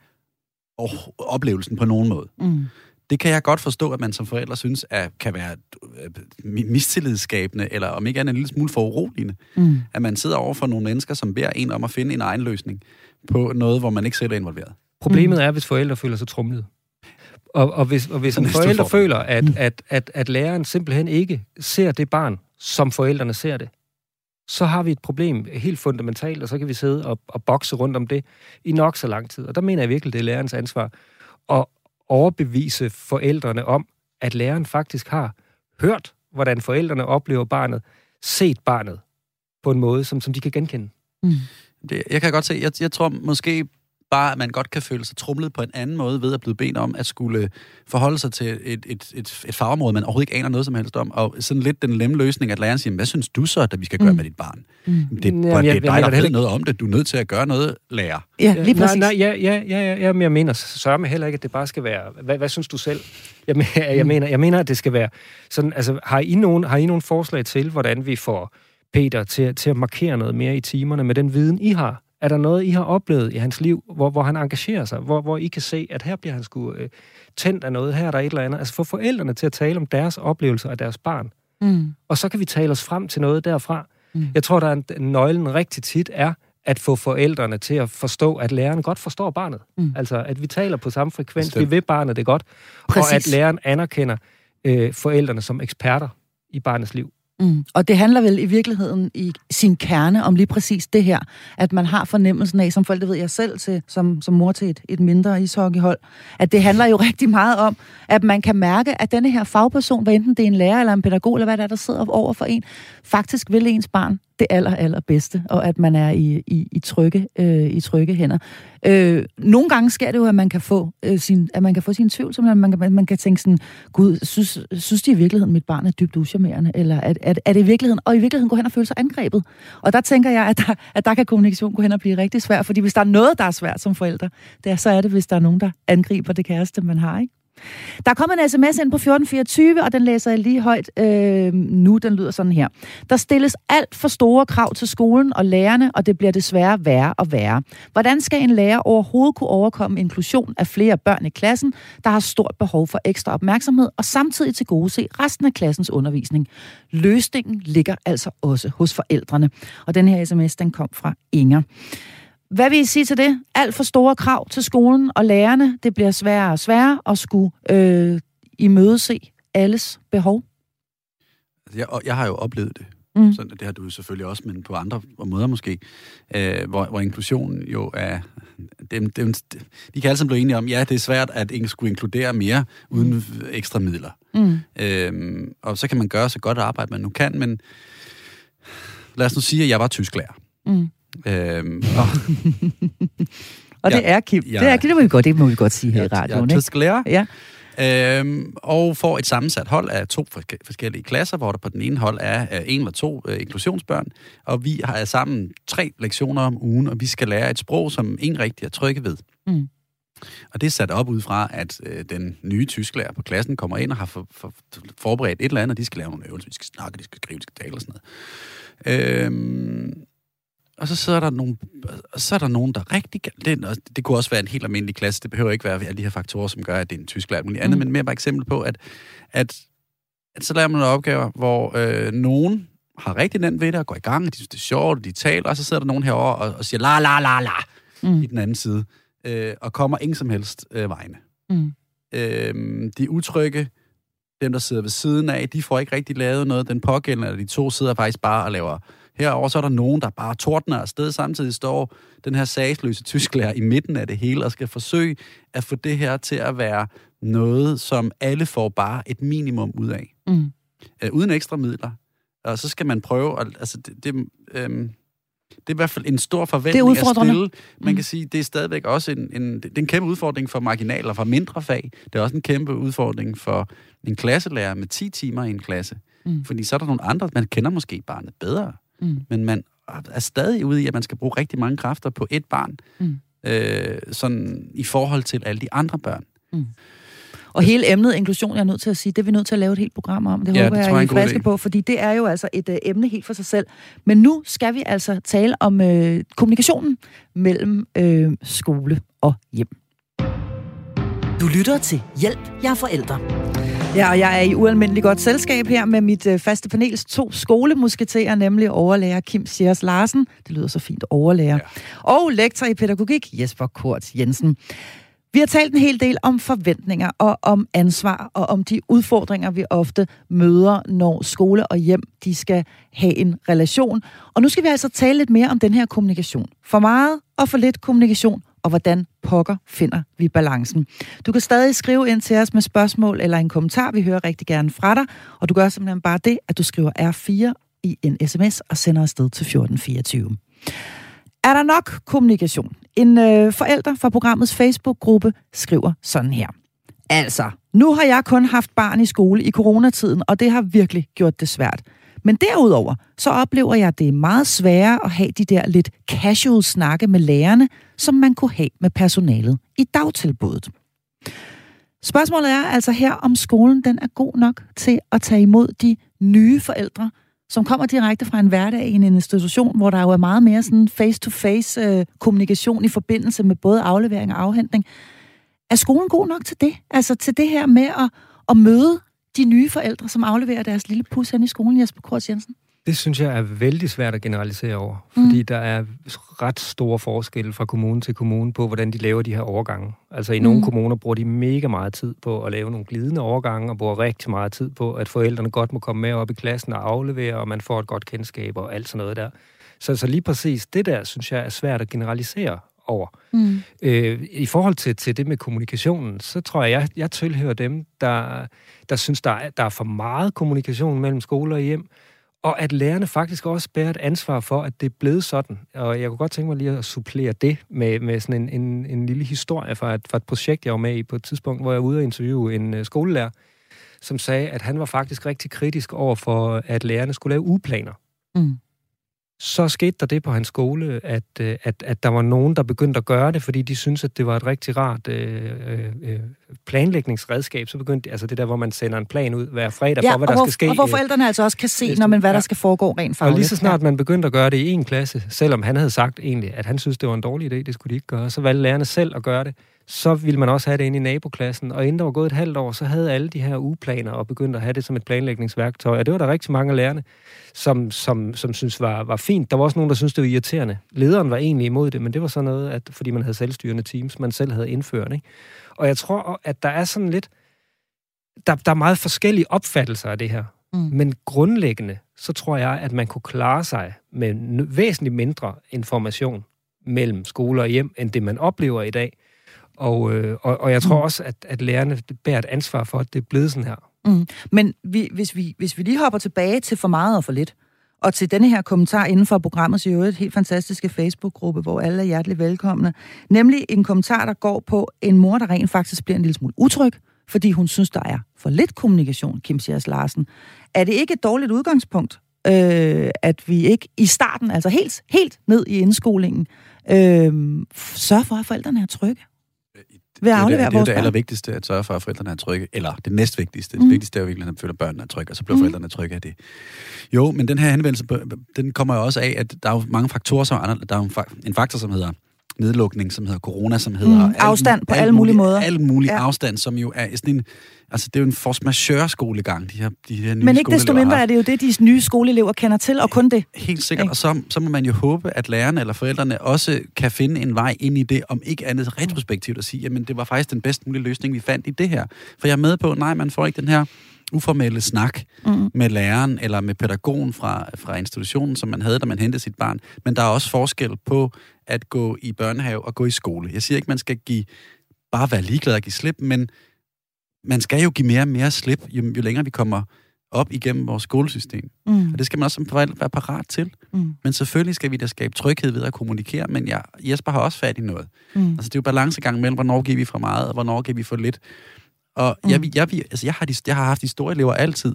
og- oplevelsen på nogen måde. Mm. Det kan jeg godt forstå, at man som forældre synes, at kan være øh, mi- mistillidsskabende, eller om ikke andet en lille smule foruroligende. Mm. At man sidder over for nogle mennesker, som beder en om at finde en egen løsning på noget, hvor man ikke selv er involveret. Problemet er, hvis forældre føler sig trumlet. Og, og hvis, og hvis en forælder føler, at, at, at, at læreren simpelthen ikke ser det barn, som forældrene ser det, så har vi et problem helt fundamentalt, og så kan vi sidde og, og bokse rundt om det i nok så lang tid. Og der mener jeg virkelig, det er lærerens ansvar at overbevise forældrene om, at læreren faktisk har hørt, hvordan forældrene oplever barnet, set barnet på en måde, som, som de kan genkende. Mm. Det, jeg kan godt se, jeg, jeg tror måske, bare at man godt kan føle sig trumlet på en anden måde ved at blive bedt om at skulle forholde sig til et, et, et, et fagområde, man overhovedet ikke aner noget som helst om. Og sådan lidt den lemme løsning, at læreren siger, hvad synes du så, at vi skal gøre mm. med dit barn? Mm. Det, Jamen, det er dig, der ved noget om det. Du er nødt til at gøre noget, lærer. Ja, lige præcis. Nej, nej, ja, ja, ja, ja, men jeg mener mig heller ikke, at det bare skal være, hvad, hvad synes du selv? Jeg, jeg, jeg, mener, jeg mener, at det skal være sådan, altså har I nogen, har I nogen forslag til, hvordan vi får Peter til, til at markere noget mere i timerne med den viden, I har? Er der noget, I har oplevet i hans liv, hvor, hvor han engagerer sig? Hvor, hvor I kan se, at her bliver han sgu øh, tændt af noget, her er der et eller andet. Altså få forældrene til at tale om deres oplevelser af deres barn. Mm. Og så kan vi tale os frem til noget derfra. Mm. Jeg tror, der er en, nøglen rigtig tit er, at få forældrene til at forstå, at læreren godt forstår barnet. Mm. Altså, at vi taler på samme frekvens, Bestemt. vi vil barnet det godt, Præcis. og at læreren anerkender øh, forældrene som eksperter i barnets liv. Mm. Og det handler vel i virkeligheden i sin kerne om lige præcis det her, at man har fornemmelsen af, som forældre ved jeg selv til, som, som mor til et, et mindre ishockeyhold, at det handler jo rigtig meget om, at man kan mærke, at denne her fagperson, hvad enten det er en lærer eller en pædagog, eller hvad der er, der sidder over for en, faktisk vil ens barn det aller, aller bedste, og at man er i, i, i, trygge, øh, i trygge hænder. Øh, nogle gange sker det jo, at man kan få øh, sin, at man kan få sin tvivl, som man kan, man kan tænke sådan, gud, synes, synes de i virkeligheden, mit barn er dybt uschammerende, eller at, at, er det i virkeligheden, og i virkeligheden gå hen og føle sig angrebet. Og der tænker jeg, at der, at der kan kommunikation gå hen og blive rigtig svært, fordi hvis der er noget, der er svært som forældre, det er, så er det, hvis der er nogen, der angriber det kæreste, man har, ikke? Der er kommet en sms ind på 1424, og den læser jeg lige højt øh, nu. Den lyder sådan her. Der stilles alt for store krav til skolen og lærerne, og det bliver desværre værre og værre. Hvordan skal en lærer overhovedet kunne overkomme inklusion af flere børn i klassen, der har stort behov for ekstra opmærksomhed, og samtidig til gode se resten af klassens undervisning? Løsningen ligger altså også hos forældrene. Og den her sms, den kom fra Inger. Hvad vil I sige til det? Alt for store krav til skolen og lærerne. Det bliver sværere og sværere at skulle øh, imødese alles behov. Altså, jeg, jeg har jo oplevet det. Mm. Sådan, det har du selvfølgelig også, men på andre måder måske, øh, hvor, hvor inklusion jo er... Dem, dem, de kan alle blive enige om, ja, det er svært at skulle inkludere mere uden mm. ekstra midler. Mm. Øh, og så kan man gøre så godt arbejde, man nu kan, men lad os nu sige, at jeg var tysklærer. Mm. Øhm, og, og det ja, er Kim. Ja, det, er, det, må vi godt, det må vi godt sige her i radioen. Er tysk lærer. Ja. Øhm, og får et sammensat hold af to forskellige klasser, hvor der på den ene hold er en eller to øh, inklusionsbørn, og vi har sammen tre lektioner om ugen, og vi skal lære et sprog, som ingen rigtig er trygge ved. Mm. Og det er sat op ud fra, at øh, den nye tysklærer på klassen kommer ind og har for, for, forberedt et eller andet, og de skal lave nogle øvelser, de skal snakke, de skal skrive, de skal tale og sådan noget. Øhm, og så sidder der nogle, så er der nogen, der rigtig det, og det kunne også være en helt almindelig klasse, det behøver ikke være alle de her faktorer, som gør, at det er en tysk eller andet, mm. men mere bare eksempel på, at, at, at så laver man nogle opgaver, hvor øh, nogen har rigtig nemt ved det, og går i gang, de synes, det er sjovt, og de taler, og så sidder der nogen herover og, og siger la la la la mm. i den anden side, øh, og kommer ingen som helst øh, vegne. Mm. Øh, de utrygge, dem der sidder ved siden af, de får ikke rigtig lavet noget. Den pågældende, eller de to sidder faktisk bare og laver Herover så er der nogen, der bare tordner afsted. Samtidig står den her sagsløse tysklærer i midten af det hele og skal forsøge at få det her til at være noget, som alle får bare et minimum ud af. Mm. Uh, uden ekstra midler. Og så skal man prøve at... Altså, det, det, øhm, det er i hvert fald en stor forventning det er at stille. Man mm. kan sige, det er stadigvæk også en, en, det er en kæmpe udfordring for marginaler, for mindre fag. Det er også en kæmpe udfordring for en klasselærer med 10 timer i en klasse. Mm. Fordi så er der nogle andre, man kender måske barnet bedre. Mm. Men man er stadig ude i, at man skal bruge rigtig mange kræfter på et barn, mm. øh, sådan i forhold til alle de andre børn. Mm. Og hele emnet inklusion, jeg er nødt til at sige, det er vi nødt til at lave et helt program om. Det ja, håber det jeg, I er friske på, fordi det er jo altså et uh, emne helt for sig selv. Men nu skal vi altså tale om uh, kommunikationen mellem uh, skole og hjem. Du lytter til Hjælp, jeg er forældre. Ja, og jeg er i ualmindelig godt selskab her med mit øh, faste panels to skolemusketerer, nemlig overlærer Kim Sjærs Larsen, det lyder så fint, overlærer, ja. og lektor i pædagogik Jesper Kort Jensen. Vi har talt en hel del om forventninger og om ansvar og om de udfordringer, vi ofte møder, når skole og hjem de skal have en relation. Og nu skal vi altså tale lidt mere om den her kommunikation. For meget og for lidt kommunikation og hvordan pokker finder vi balancen. Du kan stadig skrive ind til os med spørgsmål eller en kommentar. Vi hører rigtig gerne fra dig, og du gør simpelthen bare det, at du skriver R4 i en sms og sender afsted til 1424. Er der nok kommunikation? En øh, forælder fra programmets Facebook-gruppe skriver sådan her. Altså, nu har jeg kun haft barn i skole i coronatiden, og det har virkelig gjort det svært. Men derudover, så oplever jeg, at det er meget sværere at have de der lidt casual snakke med lærerne, som man kunne have med personalet i dagtilbuddet. Spørgsmålet er altså her, om skolen den er god nok til at tage imod de nye forældre, som kommer direkte fra en hverdag i en institution, hvor der jo er meget mere sådan face-to-face øh, kommunikation i forbindelse med både aflevering og afhentning. Er skolen god nok til det? Altså til det her med at, at møde de nye forældre, som afleverer deres lille pus hen i skolen, Jesper Kors Jensen? Det synes jeg er vældig svært at generalisere over, fordi mm. der er ret store forskelle fra kommune til kommune på, hvordan de laver de her overgange. Altså i mm. nogle kommuner bruger de mega meget tid på at lave nogle glidende overgange, og bruger rigtig meget tid på, at forældrene godt må komme med op i klassen og aflevere, og man får et godt kendskab og alt sådan noget der. Så, så lige præcis det der, synes jeg er svært at generalisere over. Mm. Øh, I forhold til, til det med kommunikationen, så tror jeg, jeg, jeg tilhører dem, der, der synes, der er, der er for meget kommunikation mellem skole og hjem, og at lærerne faktisk også bærer et ansvar for, at det er blevet sådan. Og jeg kunne godt tænke mig lige at supplere det med, med sådan en, en, en lille historie fra et, fra et projekt, jeg var med i på et tidspunkt, hvor jeg var ude og interviewe en uh, skolelærer, som sagde, at han var faktisk rigtig kritisk over for, at lærerne skulle lave ugeplaner. Mm så skete der det på hans skole, at, øh, at, at der var nogen, der begyndte at gøre det, fordi de syntes, at det var et rigtig rart øh, øh, planlægningsredskab. Så begyndte altså det der, hvor man sender en plan ud hver fredag ja, for, hvad der hvor, skal ske. og hvor forældrene altså også kan se, når man, hvad ja. der skal foregå rent fagligt. Og lige så snart man begyndte at gøre det i en klasse, selvom han havde sagt egentlig, at han synes, det var en dårlig idé, det skulle de ikke gøre, så valgte lærerne selv at gøre det så ville man også have det inde i naboklassen. Og inden der var gået et halvt år, så havde alle de her ugeplaner og begyndte at have det som et planlægningsværktøj. Og det var der rigtig mange af lærerne, som, som, som synes var, var fint. Der var også nogen, der synes det var irriterende. Lederen var egentlig imod det, men det var sådan noget, at, fordi man havde selvstyrende teams, man selv havde indført. Ikke? Og jeg tror, at der er sådan lidt... Der, der er meget forskellige opfattelser af det her. Mm. Men grundlæggende, så tror jeg, at man kunne klare sig med væsentligt mindre information mellem skole og hjem, end det man oplever i dag. Og, øh, og, og jeg tror mm. også, at, at lærerne bærer et ansvar for, at det er blevet sådan her. Mm. Men vi, hvis, vi, hvis vi lige hopper tilbage til for meget og for lidt, og til denne her kommentar inden for programmet, i øvrigt helt fantastiske Facebook-gruppe, hvor alle er hjertelig velkomne. Nemlig en kommentar, der går på en mor, der rent faktisk bliver en lille smule utryg, fordi hun synes, der er for lidt kommunikation, Kim Sias Larsen. Er det ikke et dårligt udgangspunkt, øh, at vi ikke i starten, altså helt, helt ned i indskolingen, øh, sørger for, at forældrene er trygge? Ved at aflevere det, det, det er det allervigtigste, at sørge for, at forældrene er trygge. Eller det næstvigtigste. Mm. Det vigtigste er jo virkelig, at føler, at børnene er trygge, og så bliver mm. forældrene trygge af det. Jo, men den her henvendelse, den kommer jo også af, at der er jo mange faktorer, som er, der er en faktor, som hedder nedlukning, som hedder corona, som hedder... Mm, afstand al, på alle mulige måder. Alle mulige ja. afstand, som jo er sådan en... Altså, det er jo en force majeure skolegang, de her, de her nye Men ikke desto mindre er det jo det, de nye skoleelever kender til, og kun det. Helt sikkert, og så, så må man jo håbe, at lærerne eller forældrene også kan finde en vej ind i det, om ikke andet retrospektivt at sige, jamen det var faktisk den bedst mulige løsning, vi fandt i det her. For jeg er med på, nej, man får ikke den her uformelle snak mm. med læreren eller med pædagogen fra, fra institutionen, som man havde, da man hentede sit barn. Men der er også forskel på at gå i børnehave og gå i skole. Jeg siger ikke, man skal give, bare være ligeglad og give slip, men man skal jo give mere og mere slip, jo, jo længere vi kommer op igennem vores skolesystem. Mm. Og det skal man også som forældre være parat til. Mm. Men selvfølgelig skal vi da skabe tryghed ved at kommunikere, men jeg, Jesper har også fat i noget. Mm. Altså det er jo balancegang mellem, hvornår giver vi for meget, og hvornår giver vi for lidt. Og mm. jeg, jeg, altså jeg, har, de, jeg har haft historielever altid,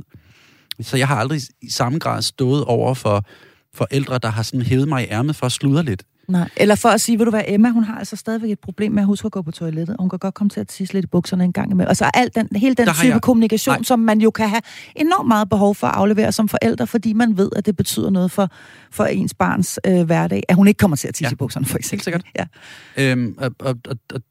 så jeg har aldrig i samme grad stået over for forældre, der har sådan hævet mig i ærmet for at sludre lidt. Nej. Eller for at sige, ved du hvad, Emma, hun har altså stadigvæk et problem med at huske at gå på toilettet, og hun kan godt komme til at tisse lidt i bukserne en gang imellem. Altså alt den, hele den type jeg... kommunikation, Nej. som man jo kan have enormt meget behov for at aflevere som forældre, fordi man ved, at det betyder noget for, for ens barns øh, hverdag, at hun ikke kommer til at tisse ja. i bukserne, for eksempel. Helt sikkert. Ja. Øhm, og, og, og, og,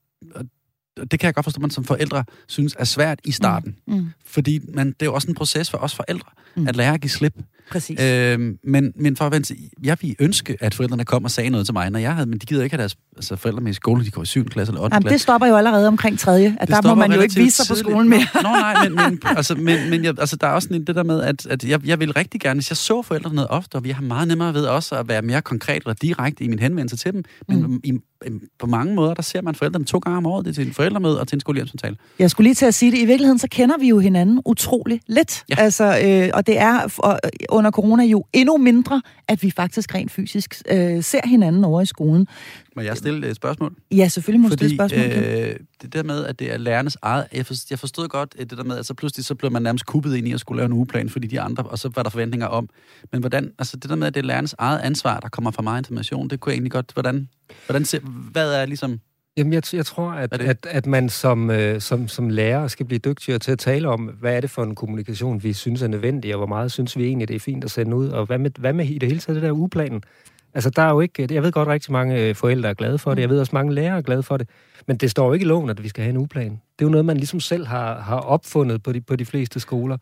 og det kan jeg godt forstå, at man som forældre synes er svært i starten. Mm. Mm. Fordi man, det er jo også en proces for os forældre, mm. at lære at give slip. Præcis. Øh, men, men for at vente, jeg vil ønske, at forældrene kom og sagde noget til mig, når jeg havde, men de gider ikke have deres altså, forældre med i skole, de går i 7. klasse eller 8. Jamen, klasse. det stopper jo allerede omkring 3. At det der må man jo ikke vise sig på skolen mere. Nå, nej, men, men, altså, men, men jeg, altså, der er også det der med, at, at jeg, jeg vil rigtig gerne, hvis jeg så forældrene noget ofte, og vi har meget nemmere ved også at være mere konkret eller direkte i min henvendelse til dem, men mm. i, på mange måder, der ser man forældrene to gange om året. Det er til en forældremøde og til en skolehjemssamtale. Jeg skulle lige til at sige det. I virkeligheden, så kender vi jo hinanden utrolig lidt. Ja. Altså, øh, og det er for, under corona jo endnu mindre, at vi faktisk rent fysisk øh, ser hinanden over i skolen. Må jeg stille et spørgsmål? Ja, selvfølgelig må du stille spørgsmål. øh, det der med, at det er lærernes eget... Jeg, forstod, jeg forstod godt at det der med, at så pludselig så blev man nærmest kuppet ind i at skulle lave en ugeplan, fordi de andre, og så var der forventninger om. Men hvordan, altså det der med, at det er lærernes eget ansvar, der kommer fra meget information, det kunne jeg egentlig godt... Hvordan, hvordan ser, hvad er ligesom... Jamen, jeg, jeg tror, at, at, at man som, øh, som, som lærer skal blive dygtigere til at tale om, hvad er det for en kommunikation, vi synes er nødvendig, og hvor meget synes vi egentlig, det er fint at sende ud, og hvad med, hvad med i det hele taget det der ugeplanen? Altså, der er jo ikke... Jeg ved godt, at rigtig mange øh, forældre er glade for det. Jeg ved også, mange lærere er glade for det. Men det står jo ikke i loven, at vi skal have en ugeplan. Det er jo noget, man ligesom selv har, har opfundet på de, på de fleste skoler.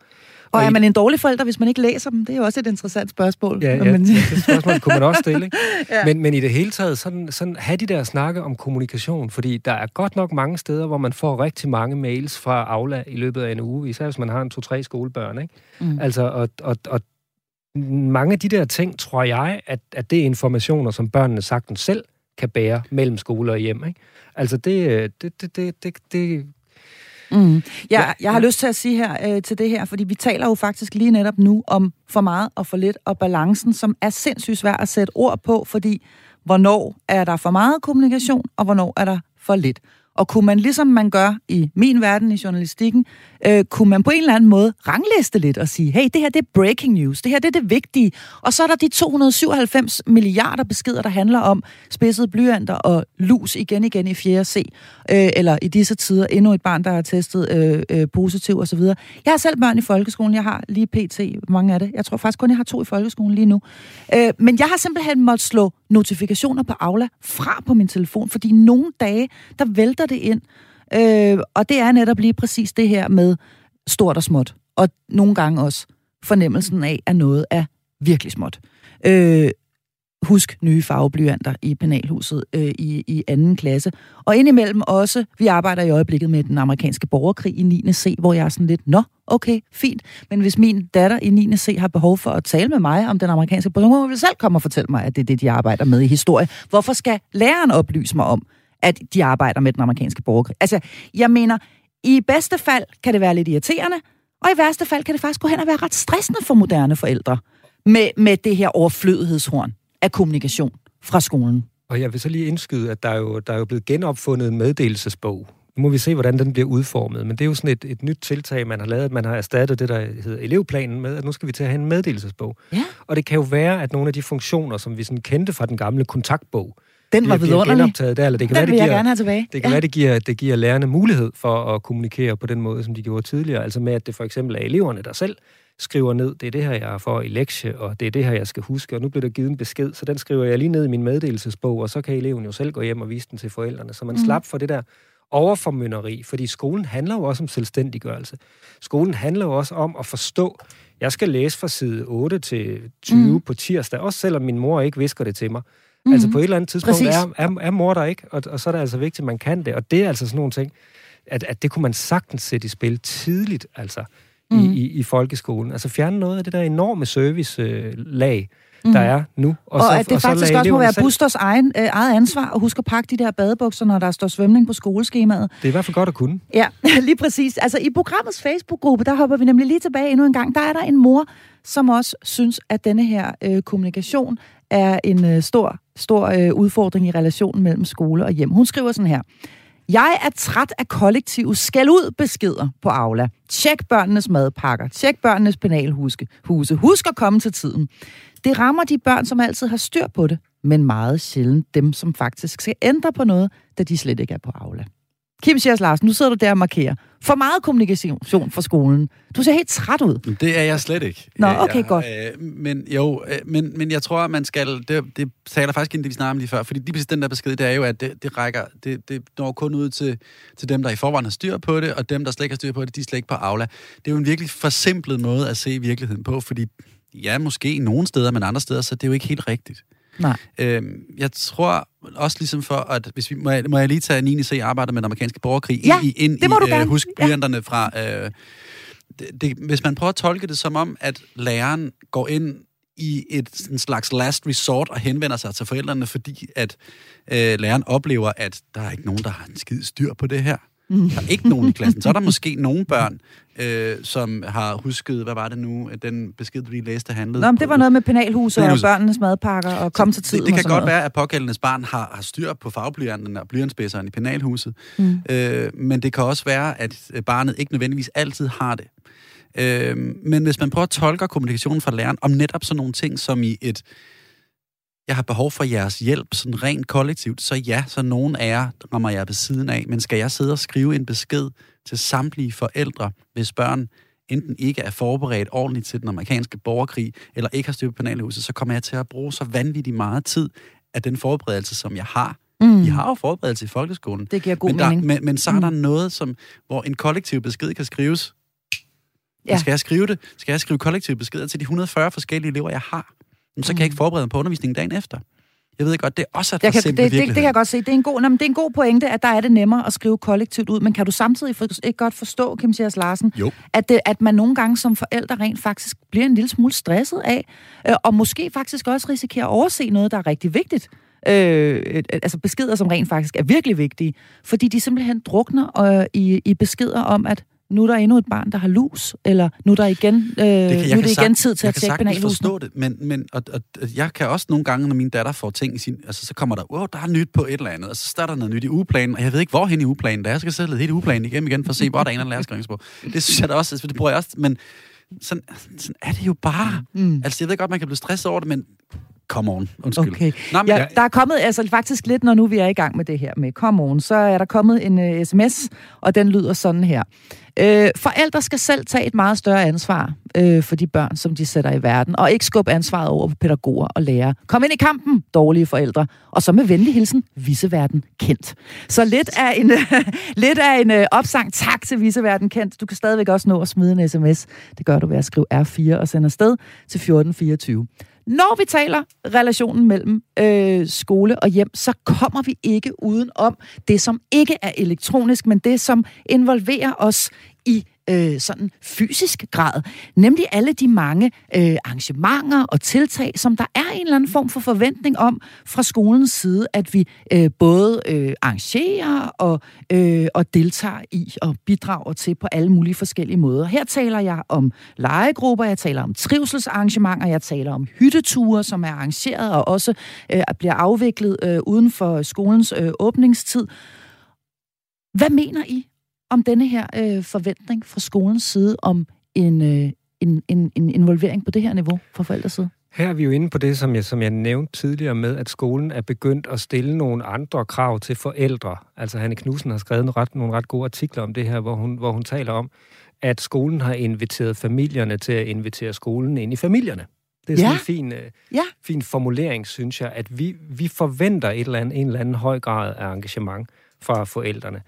Og er i- man en dårlig forælder, hvis man ikke læser dem? Det er jo også et interessant spørgsmål. Ja, ja, man- det spørgsmål kunne man også stille. Ikke? Ja. men, men i det hele taget, sådan, sådan have de der snakke om kommunikation, fordi der er godt nok mange steder, hvor man får rigtig mange mails fra Aula i løbet af en uge, især hvis man har en to-tre skolebørn. Ikke? Mm. Altså, og, og, og mange af de der ting, tror jeg, at, at det er informationer, som børnene sagtens selv kan bære mellem skole og hjem. Ikke? Altså, det, det, det, det, det, det Mm. Jeg, Ja, jeg har ja. lyst til at sige her øh, til det her, fordi vi taler jo faktisk lige netop nu om for meget og for lidt, og balancen, som er sindssygt svær at sætte ord på, fordi hvornår er der for meget kommunikation, og hvornår er der for lidt. Og kunne man, ligesom man gør i min verden i journalistikken, øh, kunne man på en eller anden måde rangliste lidt og sige, hey, det her det er breaking news, det her det er det vigtige. Og så er der de 297 milliarder beskeder, der handler om spidsede blyanter og lus igen igen i 4. C, øh, eller i disse tider endnu et barn, der er testet øh, øh, positiv osv. Jeg har selv børn i folkeskolen, jeg har lige pt. mange af det. Jeg tror faktisk kun, jeg har to i folkeskolen lige nu. Øh, men jeg har simpelthen måttet slå notifikationer på Aula fra på min telefon, fordi nogle dage, der vælter det ind. Øh, og det er netop lige præcis det her med stort og småt. Og nogle gange også fornemmelsen af, at noget er virkelig småt. Øh, husk nye farveblyanter i penalhuset øh, i, i anden klasse. Og indimellem også, vi arbejder i øjeblikket med den amerikanske borgerkrig i 9. C, hvor jeg er sådan lidt, nå, okay, fint. Men hvis min datter i 9. C har behov for at tale med mig om den amerikanske borgerkrig, så må hun selv komme og fortælle mig, at det er det, de arbejder med i historie. Hvorfor skal læreren oplyse mig om, at de arbejder med den amerikanske borgerkrig? Altså, jeg mener, i bedste fald kan det være lidt irriterende, og i værste fald kan det faktisk gå hen og være ret stressende for moderne forældre med, med det her overflødighedshorn af kommunikation fra skolen. Og jeg vil så lige indskyde, at der er jo, der er jo blevet genopfundet en meddelelsesbog. Nu må vi se, hvordan den bliver udformet. Men det er jo sådan et, et nyt tiltag, man har lavet, man har erstattet det, der hedder elevplanen med, at nu skal vi til at have en meddelelsesbog. Ja. Og det kan jo være, at nogle af de funktioner, som vi sådan kendte fra den gamle kontaktbog, Den var vidunderlig. genoptaget der, eller det kan Den være, det vil jeg giver, gerne have tilbage. det kan ja. være, det giver, det giver lærerne mulighed for at kommunikere på den måde, som de gjorde tidligere. Altså med, at det for eksempel er eleverne, der selv skriver ned, det er det her, jeg for i lektie, og det er det her, jeg skal huske, og nu bliver der givet en besked, så den skriver jeg lige ned i min meddelelsesbog, og så kan eleven jo selv gå hjem og vise den til forældrene, så man mm. slap for det der overformynderi, fordi skolen handler jo også om selvstændiggørelse. Skolen handler jo også om at forstå, jeg skal læse fra side 8 til 20 mm. på tirsdag, også selvom min mor ikke visker det til mig. Mm. Altså på et eller andet tidspunkt Præcis. er, er, er mor der ikke, og, og så er det altså vigtigt, at man kan det. Og det er altså sådan nogle ting, at, at det kunne man sagtens sætte i spil tidligt, altså mm. i, i, i folkeskolen. Altså fjerne noget af det der enorme service-lag, mm. der er nu. Og, og at det så faktisk også må være selv- Busters egen, øh, eget ansvar at huske at pakke de der badebukser, når der står svømning på skoleskemaet. Det er i hvert fald godt at kunne. Ja, lige præcis. Altså i programmets Facebook-gruppe, der hopper vi nemlig lige tilbage endnu en gang. Der er der en mor, som også synes, at denne her øh, kommunikation er en øh, stor, stor øh, udfordring i relationen mellem skole og hjem. Hun skriver sådan her. Jeg er træt af kollektive skæld ud beskeder på Aula. Tjek børnenes madpakker. Tjek børnenes penalhuse. Huse. Husk at komme til tiden. Det rammer de børn, som altid har styr på det, men meget sjældent dem, som faktisk skal ændre på noget, da de slet ikke er på Aula. Kim Sjærs Larsen, nu sidder du der og markerer. For meget kommunikation fra skolen. Du ser helt træt ud. Det er jeg slet ikke. Nå, okay, jeg, godt. Øh, men jo, øh, men, men jeg tror, at man skal... Det, det da faktisk ikke, det vi snakkede om lige før, fordi lige præcis den der besked, det er jo, at det, det rækker... Det, det når kun ud til, til dem, der i forvejen har styr på det, og dem, der slet ikke har styr på det, de er slet ikke på Aula. Det er jo en virkelig forsimplet måde at se virkeligheden på, fordi ja, måske nogle steder, men andre steder, så det er jo ikke helt rigtigt. Nej. Øhm, jeg tror også ligesom for, at hvis vi, må, jeg, må jeg lige tage 9. C arbejder med den amerikanske borgerkrig Ja, ind, i, ind det må i, du øh, gerne. husk Ja. fra... Øh, det, det, hvis man prøver at tolke det som om, at læreren går ind i et en slags last resort og henvender sig til forældrene, fordi at øh, læreren oplever, at der er ikke nogen, der har en skid styr på det her. Mm. Der er ikke nogen i klassen. Så er der måske nogle børn, øh, som har husket, hvad var det nu, den besked, du lige læste, handlede Nå, men det var noget med penalhuset og børnenes madpakker og kom til tiden Det, det kan godt noget. være, at pågældendes barn har, har styr på fagblyanten og blyantspidseren i penalhuset. Mm. Øh, men det kan også være, at barnet ikke nødvendigvis altid har det. Øh, men hvis man prøver at tolke kommunikationen fra læreren om netop sådan nogle ting som i et jeg har behov for jeres hjælp, sådan rent kollektivt, så ja, så nogen af jer rammer jeg ved siden af. Men skal jeg sidde og skrive en besked til samtlige forældre, hvis børn enten ikke er forberedt ordentligt til den amerikanske borgerkrig, eller ikke har styr på penalhuset, så kommer jeg til at bruge så vanvittigt meget tid af den forberedelse, som jeg har. Mm. Vi har jo forberedelse i folkeskolen. Det giver god men der, mening. Men, men så er der mm. noget, som, hvor en kollektiv besked kan skrives. Ja. Skal jeg skrive det? Skal jeg skrive kollektive beskeder til de 140 forskellige elever, jeg har? Så kan jeg ikke forberede mig på undervisningen dagen efter. Jeg ved godt, det er også at jeg kan, det, det, det, kan jeg godt se. Det er, en god, jamen, det er en god pointe, at der er det nemmere at skrive kollektivt ud. Men kan du samtidig for, ikke godt forstå, Kim Sias Larsen, jo. At, det, at man nogle gange som forældre rent faktisk bliver en lille smule stresset af, øh, og måske faktisk også risikerer at overse noget, der er rigtig vigtigt. Øh, altså beskeder, som rent faktisk er virkelig vigtige, fordi de simpelthen drukner øh, i, i beskeder om, at nu er der endnu et barn, der har lus, eller nu er der igen, øh, det kan, nu er det igen tid til at tjekke penalhusen. Jeg kan forstå det, men, men og, og, jeg kan også nogle gange, når min datter får ting i sin... Altså, så kommer der, wow, der er nyt på et eller andet, og så starter der noget nyt i ugeplanen, og jeg ved ikke, hvor hen i ugeplanen der er. Jeg skal sætte hele ugeplanen igen igen, for at se, hvor der er en eller anden på. Det synes jeg da også, det bruger jeg også, men sådan, sådan er det jo bare. Mm. Altså, jeg ved godt, man kan blive stresset over det, men Come on, undskyld. Okay. Nå, men... ja, der er kommet, altså faktisk lidt, når nu vi er i gang med det her med come on, så er der kommet en uh, sms, og den lyder sådan her. Øh, forældre skal selv tage et meget større ansvar øh, for de børn, som de sætter i verden, og ikke skubbe ansvaret over på pædagoger og lærere. Kom ind i kampen, dårlige forældre. Og så med venlig hilsen, viseverden kendt. Så lidt af en, lidt af en øh, opsang. Tak til viseverden kendt. Du kan stadigvæk også nå at smide en sms. Det gør du ved at skrive R4 og sende afsted til 1424. Når vi taler relationen mellem øh, skole og hjem, så kommer vi ikke uden om det, som ikke er elektronisk, men det, som involverer os i øh, sådan fysisk grad. Nemlig alle de mange øh, arrangementer og tiltag, som der er en eller anden form for forventning om fra skolens side, at vi øh, både øh, arrangerer og, øh, og deltager i og bidrager til på alle mulige forskellige måder. Her taler jeg om legegrupper, jeg taler om trivselsarrangementer, jeg taler om hytteture, som er arrangeret og også øh, bliver afviklet øh, uden for skolens øh, åbningstid. Hvad mener I om denne her øh, forventning fra skolens side om en, øh, en, en, en involvering på det her niveau fra forældres side? Her er vi jo inde på det, som jeg, som jeg nævnte tidligere med, at skolen er begyndt at stille nogle andre krav til forældre. Altså Hanne Knudsen har skrevet nogle ret, nogle ret gode artikler om det her, hvor hun, hvor hun taler om, at skolen har inviteret familierne til at invitere skolen ind i familierne. Det er sådan ja. en fin, øh, ja. fin formulering, synes jeg, at vi, vi forventer et eller andet, en eller anden høj grad af engagement fra forældrene.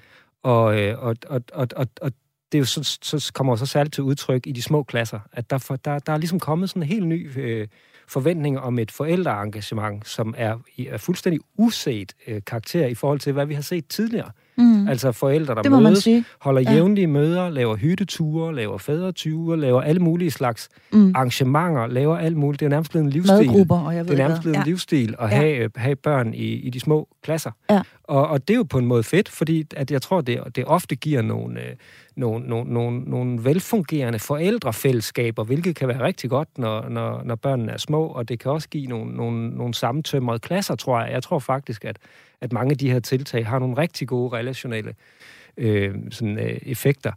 Og, øh, og, og, og, og, og det er jo så, så kommer så særligt til udtryk i de små klasser, at der, for, der, der er ligesom kommet sådan en helt ny øh, forventning om et forældreengagement, som er, er fuldstændig uset øh, karakter i forhold til, hvad vi har set tidligere. Mm. Altså forældre, der mødes, holder ja. jævnlige møder, laver hytteture, laver fædreture, laver alle mulige slags mm. arrangementer, laver alt muligt. Det er nærmest blevet en livsstil. Madgrupper, og jeg ved Det er nærmest blevet ja. en livsstil at ja. have, have børn i, i de små klasser. Ja. Og, og det er jo på en måde fedt, fordi at jeg tror, det, det ofte giver nogle, øh, nogle, nogle, nogle, nogle velfungerende forældrefællesskaber, hvilket kan være rigtig godt, når, når, når børnene er små, og det kan også give nogle, nogle, nogle sammentømrede klasser, tror jeg. Jeg tror faktisk, at, at mange af de her tiltag har nogle rigtig gode relationelle øh, sådan, øh, effekter.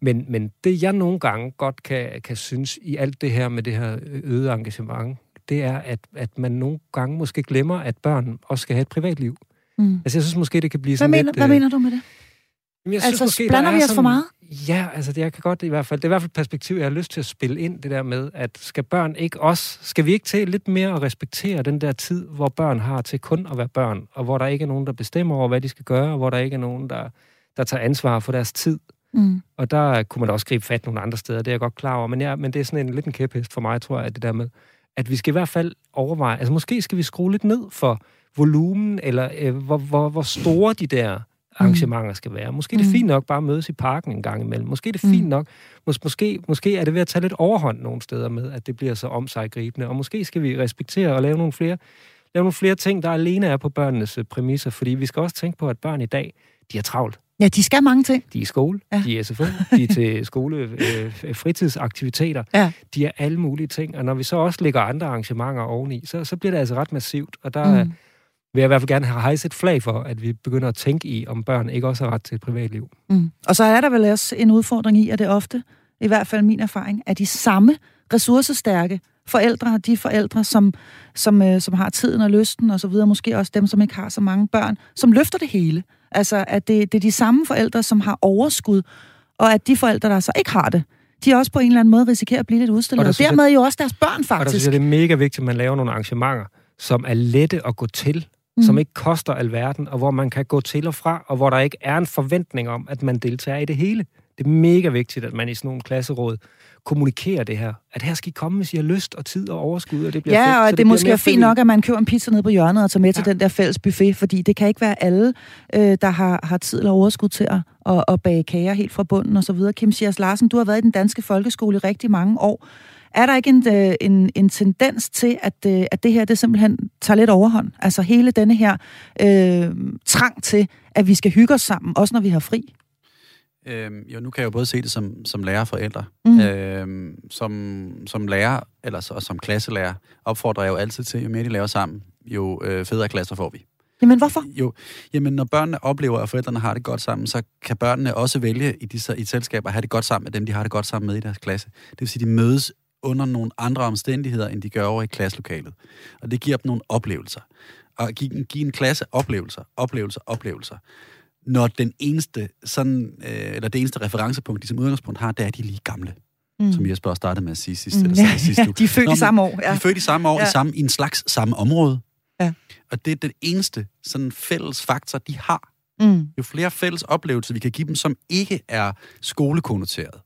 Men, men det, jeg nogle gange godt kan, kan synes i alt det her med det her øget engagement, det er, at, at man nogle gange måske glemmer, at børn også skal have et privatliv. Mm. Altså, jeg synes måske, det kan blive sådan hvad mener, lidt... Hvad øh, mener du med det? Jamen, jeg altså, synes måske, blander vi os sådan, for meget? Ja, altså det, jeg kan godt i hvert fald, det er i hvert fald et perspektiv, jeg har lyst til at spille ind, det der med, at skal børn ikke også, skal vi ikke til lidt mere at respektere den der tid, hvor børn har til kun at være børn, og hvor der ikke er nogen, der bestemmer over, hvad de skal gøre, og hvor der ikke er nogen, der, der tager ansvar for deres tid. Mm. Og der kunne man da også gribe fat nogle andre steder, det er jeg godt klar over, men, ja, men det er sådan en lidt en kæphest for mig, tror jeg, det der med, at vi skal i hvert fald overveje, altså måske skal vi skrue lidt ned for volumen, eller øh, hvor, hvor, hvor store de der arrangementer skal være. Måske er det mm. fint nok bare at mødes i parken en gang imellem. Måske er det fint mm. nok. Mås- måske, måske er det ved at tage lidt overhånd nogle steder med, at det bliver så om sig gribende. Og måske skal vi respektere og lave nogle flere lave nogle flere ting, der alene er på børnenes øh, præmisser, fordi vi skal også tænke på, at børn i dag, de er travlt. Ja, de skal mange ting. De er i skole, ja. de er SFO, de er til skole øh, fritidsaktiviteter, ja. de er alle mulige ting. Og når vi så også lægger andre arrangementer oveni, så, så bliver det altså ret massivt. Og der mm. vil jeg i hvert fald gerne have hejset et flag for, at vi begynder at tænke i, om børn ikke også har ret til et privatliv. Mm. Og så er der vel også en udfordring i, at det ofte, i hvert fald min erfaring, er de samme ressourcestærke forældre, de forældre, som, som, øh, som har tiden og lysten og så videre, måske også dem, som ikke har så mange børn, som løfter det hele. Altså, at det, det er de samme forældre, som har overskud, og at de forældre, der så ikke har det, de også på en eller anden måde risikerer at blive lidt udstillet. Og, og dermed jeg, jo også deres børn, faktisk. Og der synes jeg, det er mega vigtigt, at man laver nogle arrangementer, som er lette at gå til, mm. som ikke koster alverden, og hvor man kan gå til og fra, og hvor der ikke er en forventning om, at man deltager i det hele. Det er mega vigtigt, at man i sådan nogle klasseråd kommunikere det her. At her skal I komme, hvis I har lyst og tid og overskud, og det bliver Ja, fedt, og det, det, måske er fint nok, at man køber en pizza ned på hjørnet og tager med ja. til den der fælles buffet, fordi det kan ikke være alle, øh, der har, har tid eller overskud til at, at, at bage kager helt fra bunden og så videre. Kim Schiers Larsen, du har været i den danske folkeskole i rigtig mange år. Er der ikke en, øh, en, en tendens til, at, øh, at det her det simpelthen tager lidt overhånd? Altså hele denne her øh, trang til, at vi skal hygge os sammen, også når vi har fri? Øhm, jo, nu kan jeg jo både se det som, som lærer og forældre. Mm. Øhm, som, som lærer, eller så, som klasselærer, opfordrer jeg jo altid til, jo mere de laver sammen, jo øh, federe klasser får vi. Jamen, hvorfor? Jo, jamen, når børnene oplever, at forældrene har det godt sammen, så kan børnene også vælge i, de, i et selskab at have det godt sammen med dem, de har det godt sammen med i deres klasse. Det vil sige, de mødes under nogle andre omstændigheder, end de gør over i klasselokalet. Og det giver dem nogle oplevelser. Og give, give en klasse oplevelser, oplevelser, oplevelser når den eneste, sådan, øh, eller det eneste referencepunkt, de som udgangspunkt har, det er, at de er lige gamle. Mm. Som Jesper også startede med at sige sidst. Mm. Eller sidste ja, de er født Nå, i samme år. Ja. De er født i samme år, ja. i, samme, i en slags samme område. Ja. Og det er den eneste sådan fælles faktor, de har. Mm. Jo flere fælles oplevelser, vi kan give dem, som ikke er skolekonnoteret,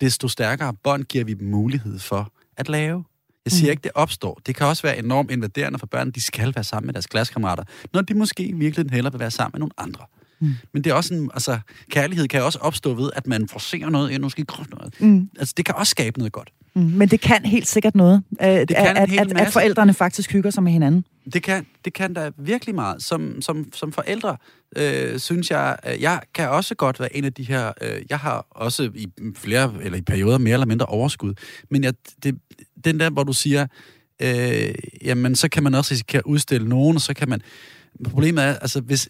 desto stærkere bånd giver vi dem mulighed for at lave. Jeg siger mm. ikke, det opstår. Det kan også være enormt invaderende for børn. De skal være sammen med deres klassekammerater, når de måske virkelig hellere vil være sammen med nogle andre. Mm. Men det er også en, altså, kærlighed kan også opstå ved, at man forser noget ind, måske noget. Mm. Altså, det kan også skabe noget godt. Mm. Men det kan helt sikkert noget, at, det kan at, at, at forældrene faktisk hygger sig med hinanden. Det kan, det kan da virkelig meget. Som, som, som forældre øh, synes jeg, jeg kan også godt være en af de her, øh, jeg har også i flere, eller i perioder mere eller mindre overskud, men jeg, det, den der, hvor du siger, øh, jamen så kan man også risikere at udstille nogen, og så kan man, problemet er, altså hvis,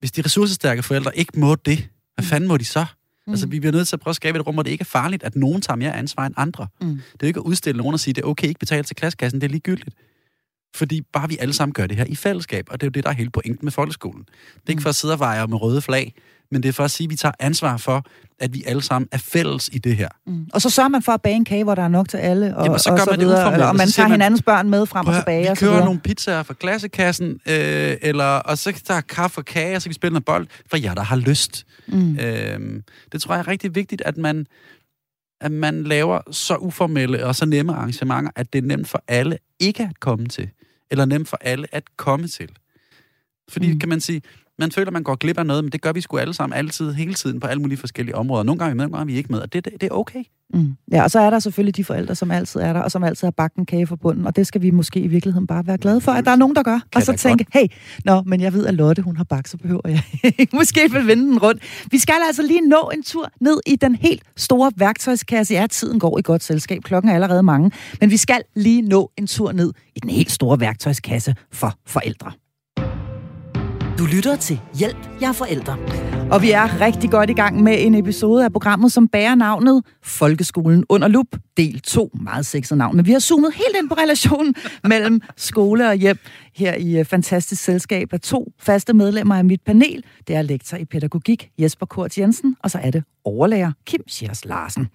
hvis de ressourcestærke forældre ikke må det, hvad fanden må de så? Mm. Altså, vi bliver nødt til at prøve at skabe et rum, hvor det ikke er farligt, at nogen tager mere ansvar end andre. Mm. Det er jo ikke at udstille nogen og sige, det er okay, ikke betale til klassekassen, det er ligegyldigt. Fordi bare vi alle sammen gør det her i fællesskab, og det er jo det, der er hele pointen med folkeskolen. Det er ikke mm. for at sidde og veje med røde flag, men det er for at sige, at vi tager ansvar for, at vi alle sammen er fælles i det her. Mm. Og så sørger man for at bage en kage, hvor der er nok til alle, og, Jamen, så, og gør så man videre, det og man tager man, hinandens børn med frem og tilbage. Vi og kører nogle pizzaer fra klassekassen, øh, eller, og så der kaffe og kage, og så kan vi spille noget bold, for jer, der har lyst. Mm. Øh, det tror jeg er rigtig vigtigt, at man, at man laver så uformelle og så nemme arrangementer, at det er nemt for alle ikke at komme til, eller nemt for alle at komme til. Fordi, mm. kan man sige, man føler, man går glip af noget, men det gør vi sgu alle sammen, altid, hele tiden, på alle mulige forskellige områder. Nogle gange er vi med, nogle gange er vi ikke med, og det, det, det er okay. Mm. Ja, og så er der selvfølgelig de forældre, som altid er der, og som altid har bagt en kage for bunden, og det skal vi måske i virkeligheden bare være glade for, at der er nogen, der gør. Kan og så tænke, godt. hey, nå, men jeg ved, at Lotte, hun har bagt, så behøver jeg måske vil vende den rundt. Vi skal altså lige nå en tur ned i den helt store værktøjskasse. Ja, tiden går i godt selskab, klokken er allerede mange, men vi skal lige nå en tur ned i den helt store værktøjskasse for forældre. Du lytter til Hjælp, jeg er forældre. Og vi er rigtig godt i gang med en episode af programmet, som bærer navnet Folkeskolen under lup, del 2. Meget sexet navn, men vi har zoomet helt ind på relationen mellem skole og hjem her i øh, fantastisk selskab af to faste medlemmer af mit panel. Det er lektor i pædagogik Jesper Kort Jensen, og så er det overlærer Kim Schiers Larsen.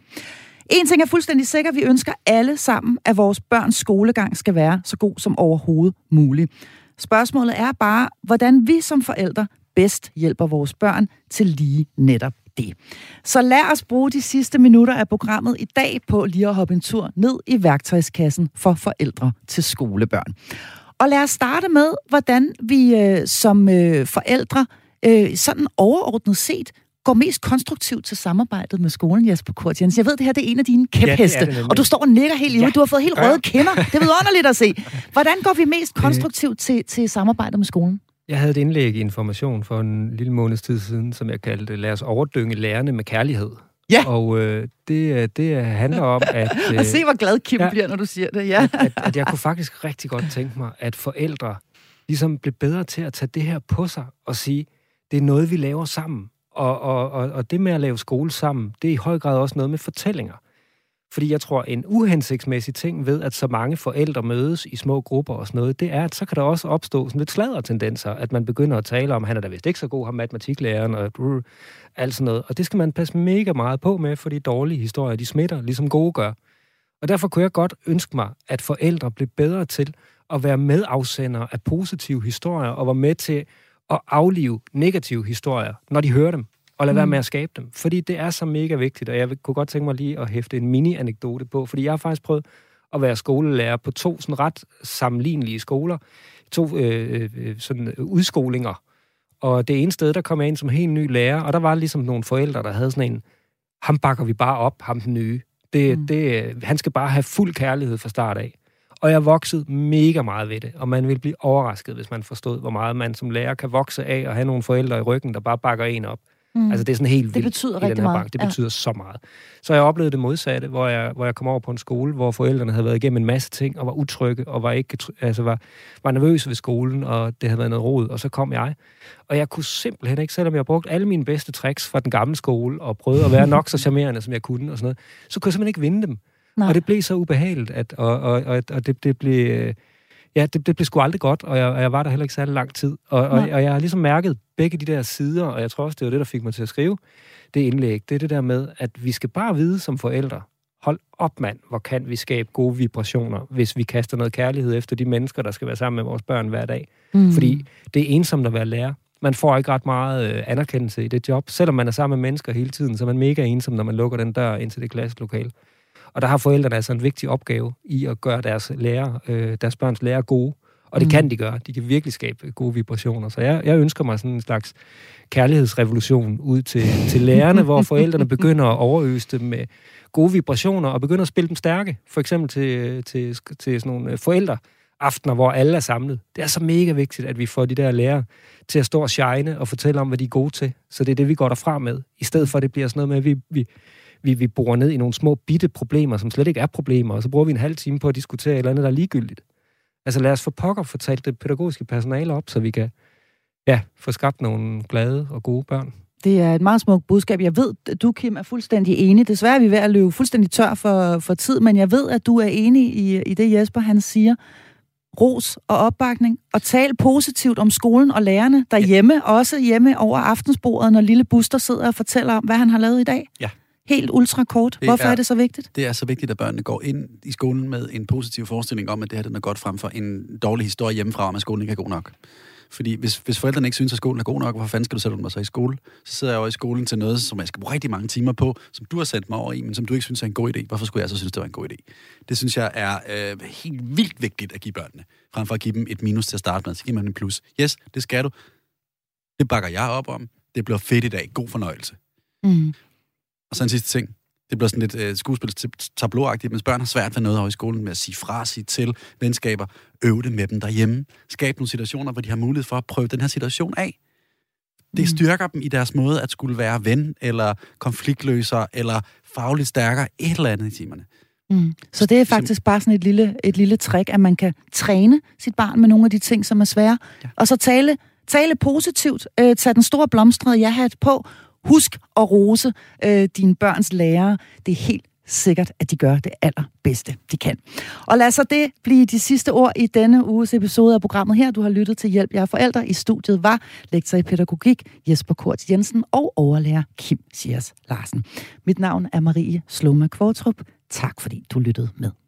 En ting er fuldstændig sikker, vi ønsker alle sammen, at vores børns skolegang skal være så god som overhovedet muligt. Spørgsmålet er bare, hvordan vi som forældre bedst hjælper vores børn til lige netop det. Så lad os bruge de sidste minutter af programmet i dag på lige at hoppe en tur ned i værktøjskassen for forældre til skolebørn. Og lad os starte med, hvordan vi øh, som øh, forældre øh, sådan overordnet set går mest konstruktivt til samarbejdet med skolen, Jesper Kort Jens? Jeg ved, det her det er en af dine kæpheste, ja, det det og du står og nikker helt i ja. Du har fået helt røde kinder. Det er vidunderligt at se. Hvordan går vi mest konstruktivt til, til samarbejdet med skolen? Jeg havde et indlæg i Information for en lille måneds tid siden, som jeg kaldte Lad os overdynge lærerne med kærlighed. Ja. Og øh, det, det handler om, at... Øh, og se, hvor glad Kim ja, bliver, når du siger det. Ja. at, at jeg kunne faktisk rigtig godt tænke mig, at forældre ligesom blev bedre til at tage det her på sig og sige, det er noget, vi laver sammen. Og, og, og, og det med at lave skole sammen, det er i høj grad også noget med fortællinger. Fordi jeg tror, en uhensigtsmæssig ting ved, at så mange forældre mødes i små grupper og sådan noget, det er, at så kan der også opstå sådan lidt sladdertendenser, at man begynder at tale om, han er da vist ikke så god, ham matematiklæreren og brr, alt sådan noget. Og det skal man passe mega meget på med, fordi dårlige historier, de smitter, ligesom gode gør. Og derfor kunne jeg godt ønske mig, at forældre blev bedre til at være medafsender af positive historier, og var med til at aflive negative historier, når de hører dem og lade mm. være med at skabe dem. Fordi det er så mega vigtigt, og jeg kunne godt tænke mig lige at hæfte en mini-anekdote på, fordi jeg har faktisk prøvet at være skolelærer på to sådan ret sammenlignelige skoler, to øh, øh, sådan udskolinger. Og det ene sted, der kom jeg ind som helt ny lærer, og der var ligesom nogle forældre, der havde sådan en, ham bakker vi bare op, ham den nye. Det, mm. det, han skal bare have fuld kærlighed fra start af. Og jeg voksede mega meget ved det, og man vil blive overrasket, hvis man forstod, hvor meget man som lærer kan vokse af og have nogle forældre i ryggen, der bare bakker en op. Mm. Altså det er sådan helt vildt det betyder i den her meget. bank. Det betyder ja. så meget. Så jeg oplevede det modsatte, hvor jeg, hvor jeg kom over på en skole, hvor forældrene havde været igennem en masse ting, og var utrygge, og var, ikke, altså var, var nervøse ved skolen, og det havde været noget rod, og så kom jeg. Og jeg kunne simpelthen ikke, selvom jeg brugte alle mine bedste tricks fra den gamle skole, og prøvede at være nok så charmerende, som jeg kunne, og sådan noget, så kunne jeg simpelthen ikke vinde dem. Nej. Og det blev så ubehageligt, at, og, og, og, og det, det blev ja, det, det blev sgu aldrig godt, og jeg, og jeg var der heller ikke særlig lang tid. Og, og, og jeg har ligesom mærket begge de der sider, og jeg tror også, det var det, der fik mig til at skrive det indlæg. Det er det der med, at vi skal bare vide som forældre, hold op mand, hvor kan vi skabe gode vibrationer, hvis vi kaster noget kærlighed efter de mennesker, der skal være sammen med vores børn hver dag. Mm. Fordi det er ensomt at være lærer. Man får ikke ret meget øh, anerkendelse i det job. Selvom man er sammen med mennesker hele tiden, så er man mega ensom, når man lukker den dør ind til det klasselokale. Og der har forældrene altså en vigtig opgave i at gøre deres, lærer, øh, deres børns lærer gode. Og det mm. kan de gøre. De kan virkelig skabe gode vibrationer. Så jeg, jeg ønsker mig sådan en slags kærlighedsrevolution ud til, til lærerne, hvor forældrene begynder at overøse dem med gode vibrationer og begynder at spille dem stærke. For eksempel til, til, til sådan nogle forældre aftener, hvor alle er samlet. Det er så mega vigtigt, at vi får de der lærere til at stå og shine og fortælle om, hvad de er gode til. Så det er det, vi går derfra med. I stedet for, at det bliver sådan noget med, at vi, vi, vi, vi borer ned i nogle små bitte problemer, som slet ikke er problemer, og så bruger vi en halv time på at diskutere et eller andet, der er ligegyldigt. Altså lad os få pokker fortalt det pædagogiske personale op, så vi kan ja, få skabt nogle glade og gode børn. Det er et meget smukt budskab. Jeg ved, at du, Kim, er fuldstændig enig. Desværre er vi ved at løbe fuldstændig tør for, for tid, men jeg ved, at du er enig i, i det, Jesper han siger. Ros og opbakning, og tal positivt om skolen og lærerne derhjemme, ja. også hjemme over aftensbordet, når lille Buster sidder og fortæller om, hvad han har lavet i dag. Ja, Helt ultrakort. Hvorfor er, er det så vigtigt? Det er så vigtigt, at børnene går ind i skolen med en positiv forestilling om, at det her det er godt frem for en dårlig historie hjemmefra, om at skolen ikke er god nok. Fordi hvis, hvis forældrene ikke synes, at skolen er god nok, hvorfor fanden skal du sætte mig så i skole? Så sidder jeg jo i skolen til noget, som jeg skal bruge rigtig mange timer på, som du har sendt mig over i, men som du ikke synes er en god idé. Hvorfor skulle jeg så synes, det var en god idé? Det synes jeg er øh, helt vildt vigtigt at give børnene. Frem for at give dem et minus til at starte med, så giver man en plus. Yes, det skal du. Det bakker jeg op om. Det bliver fedt i dag. God fornøjelse. Mm. Og så en sidste ting. Det bliver sådan lidt øh, skuespilstabloagtigt, men børn har svært ved noget over i skolen med at sige fra, sige til venskaber, øve det med dem derhjemme, skabe nogle situationer, hvor de har mulighed for at prøve den her situation af. Det mm. styrker dem i deres måde at skulle være ven, eller konfliktløser, eller fagligt stærkere, et eller andet i timerne. Mm. Så det er faktisk bare sådan et lille, et lille trick, at man kan træne sit barn med nogle af de ting, som er svære, ja. og så tale, tale positivt, øh, tage den store blomstrede ja-hat på, Husk at rose øh, dine børns lærere. Det er helt sikkert, at de gør det allerbedste, de kan. Og lad så det blive de sidste ord i denne uges episode af programmet her. Du har lyttet til Hjælp jer forældre. I studiet var lektor i pædagogik Jesper Kort Jensen og overlærer Kim Siers Larsen. Mit navn er Marie Sloma Kvartrup. Tak fordi du lyttede med.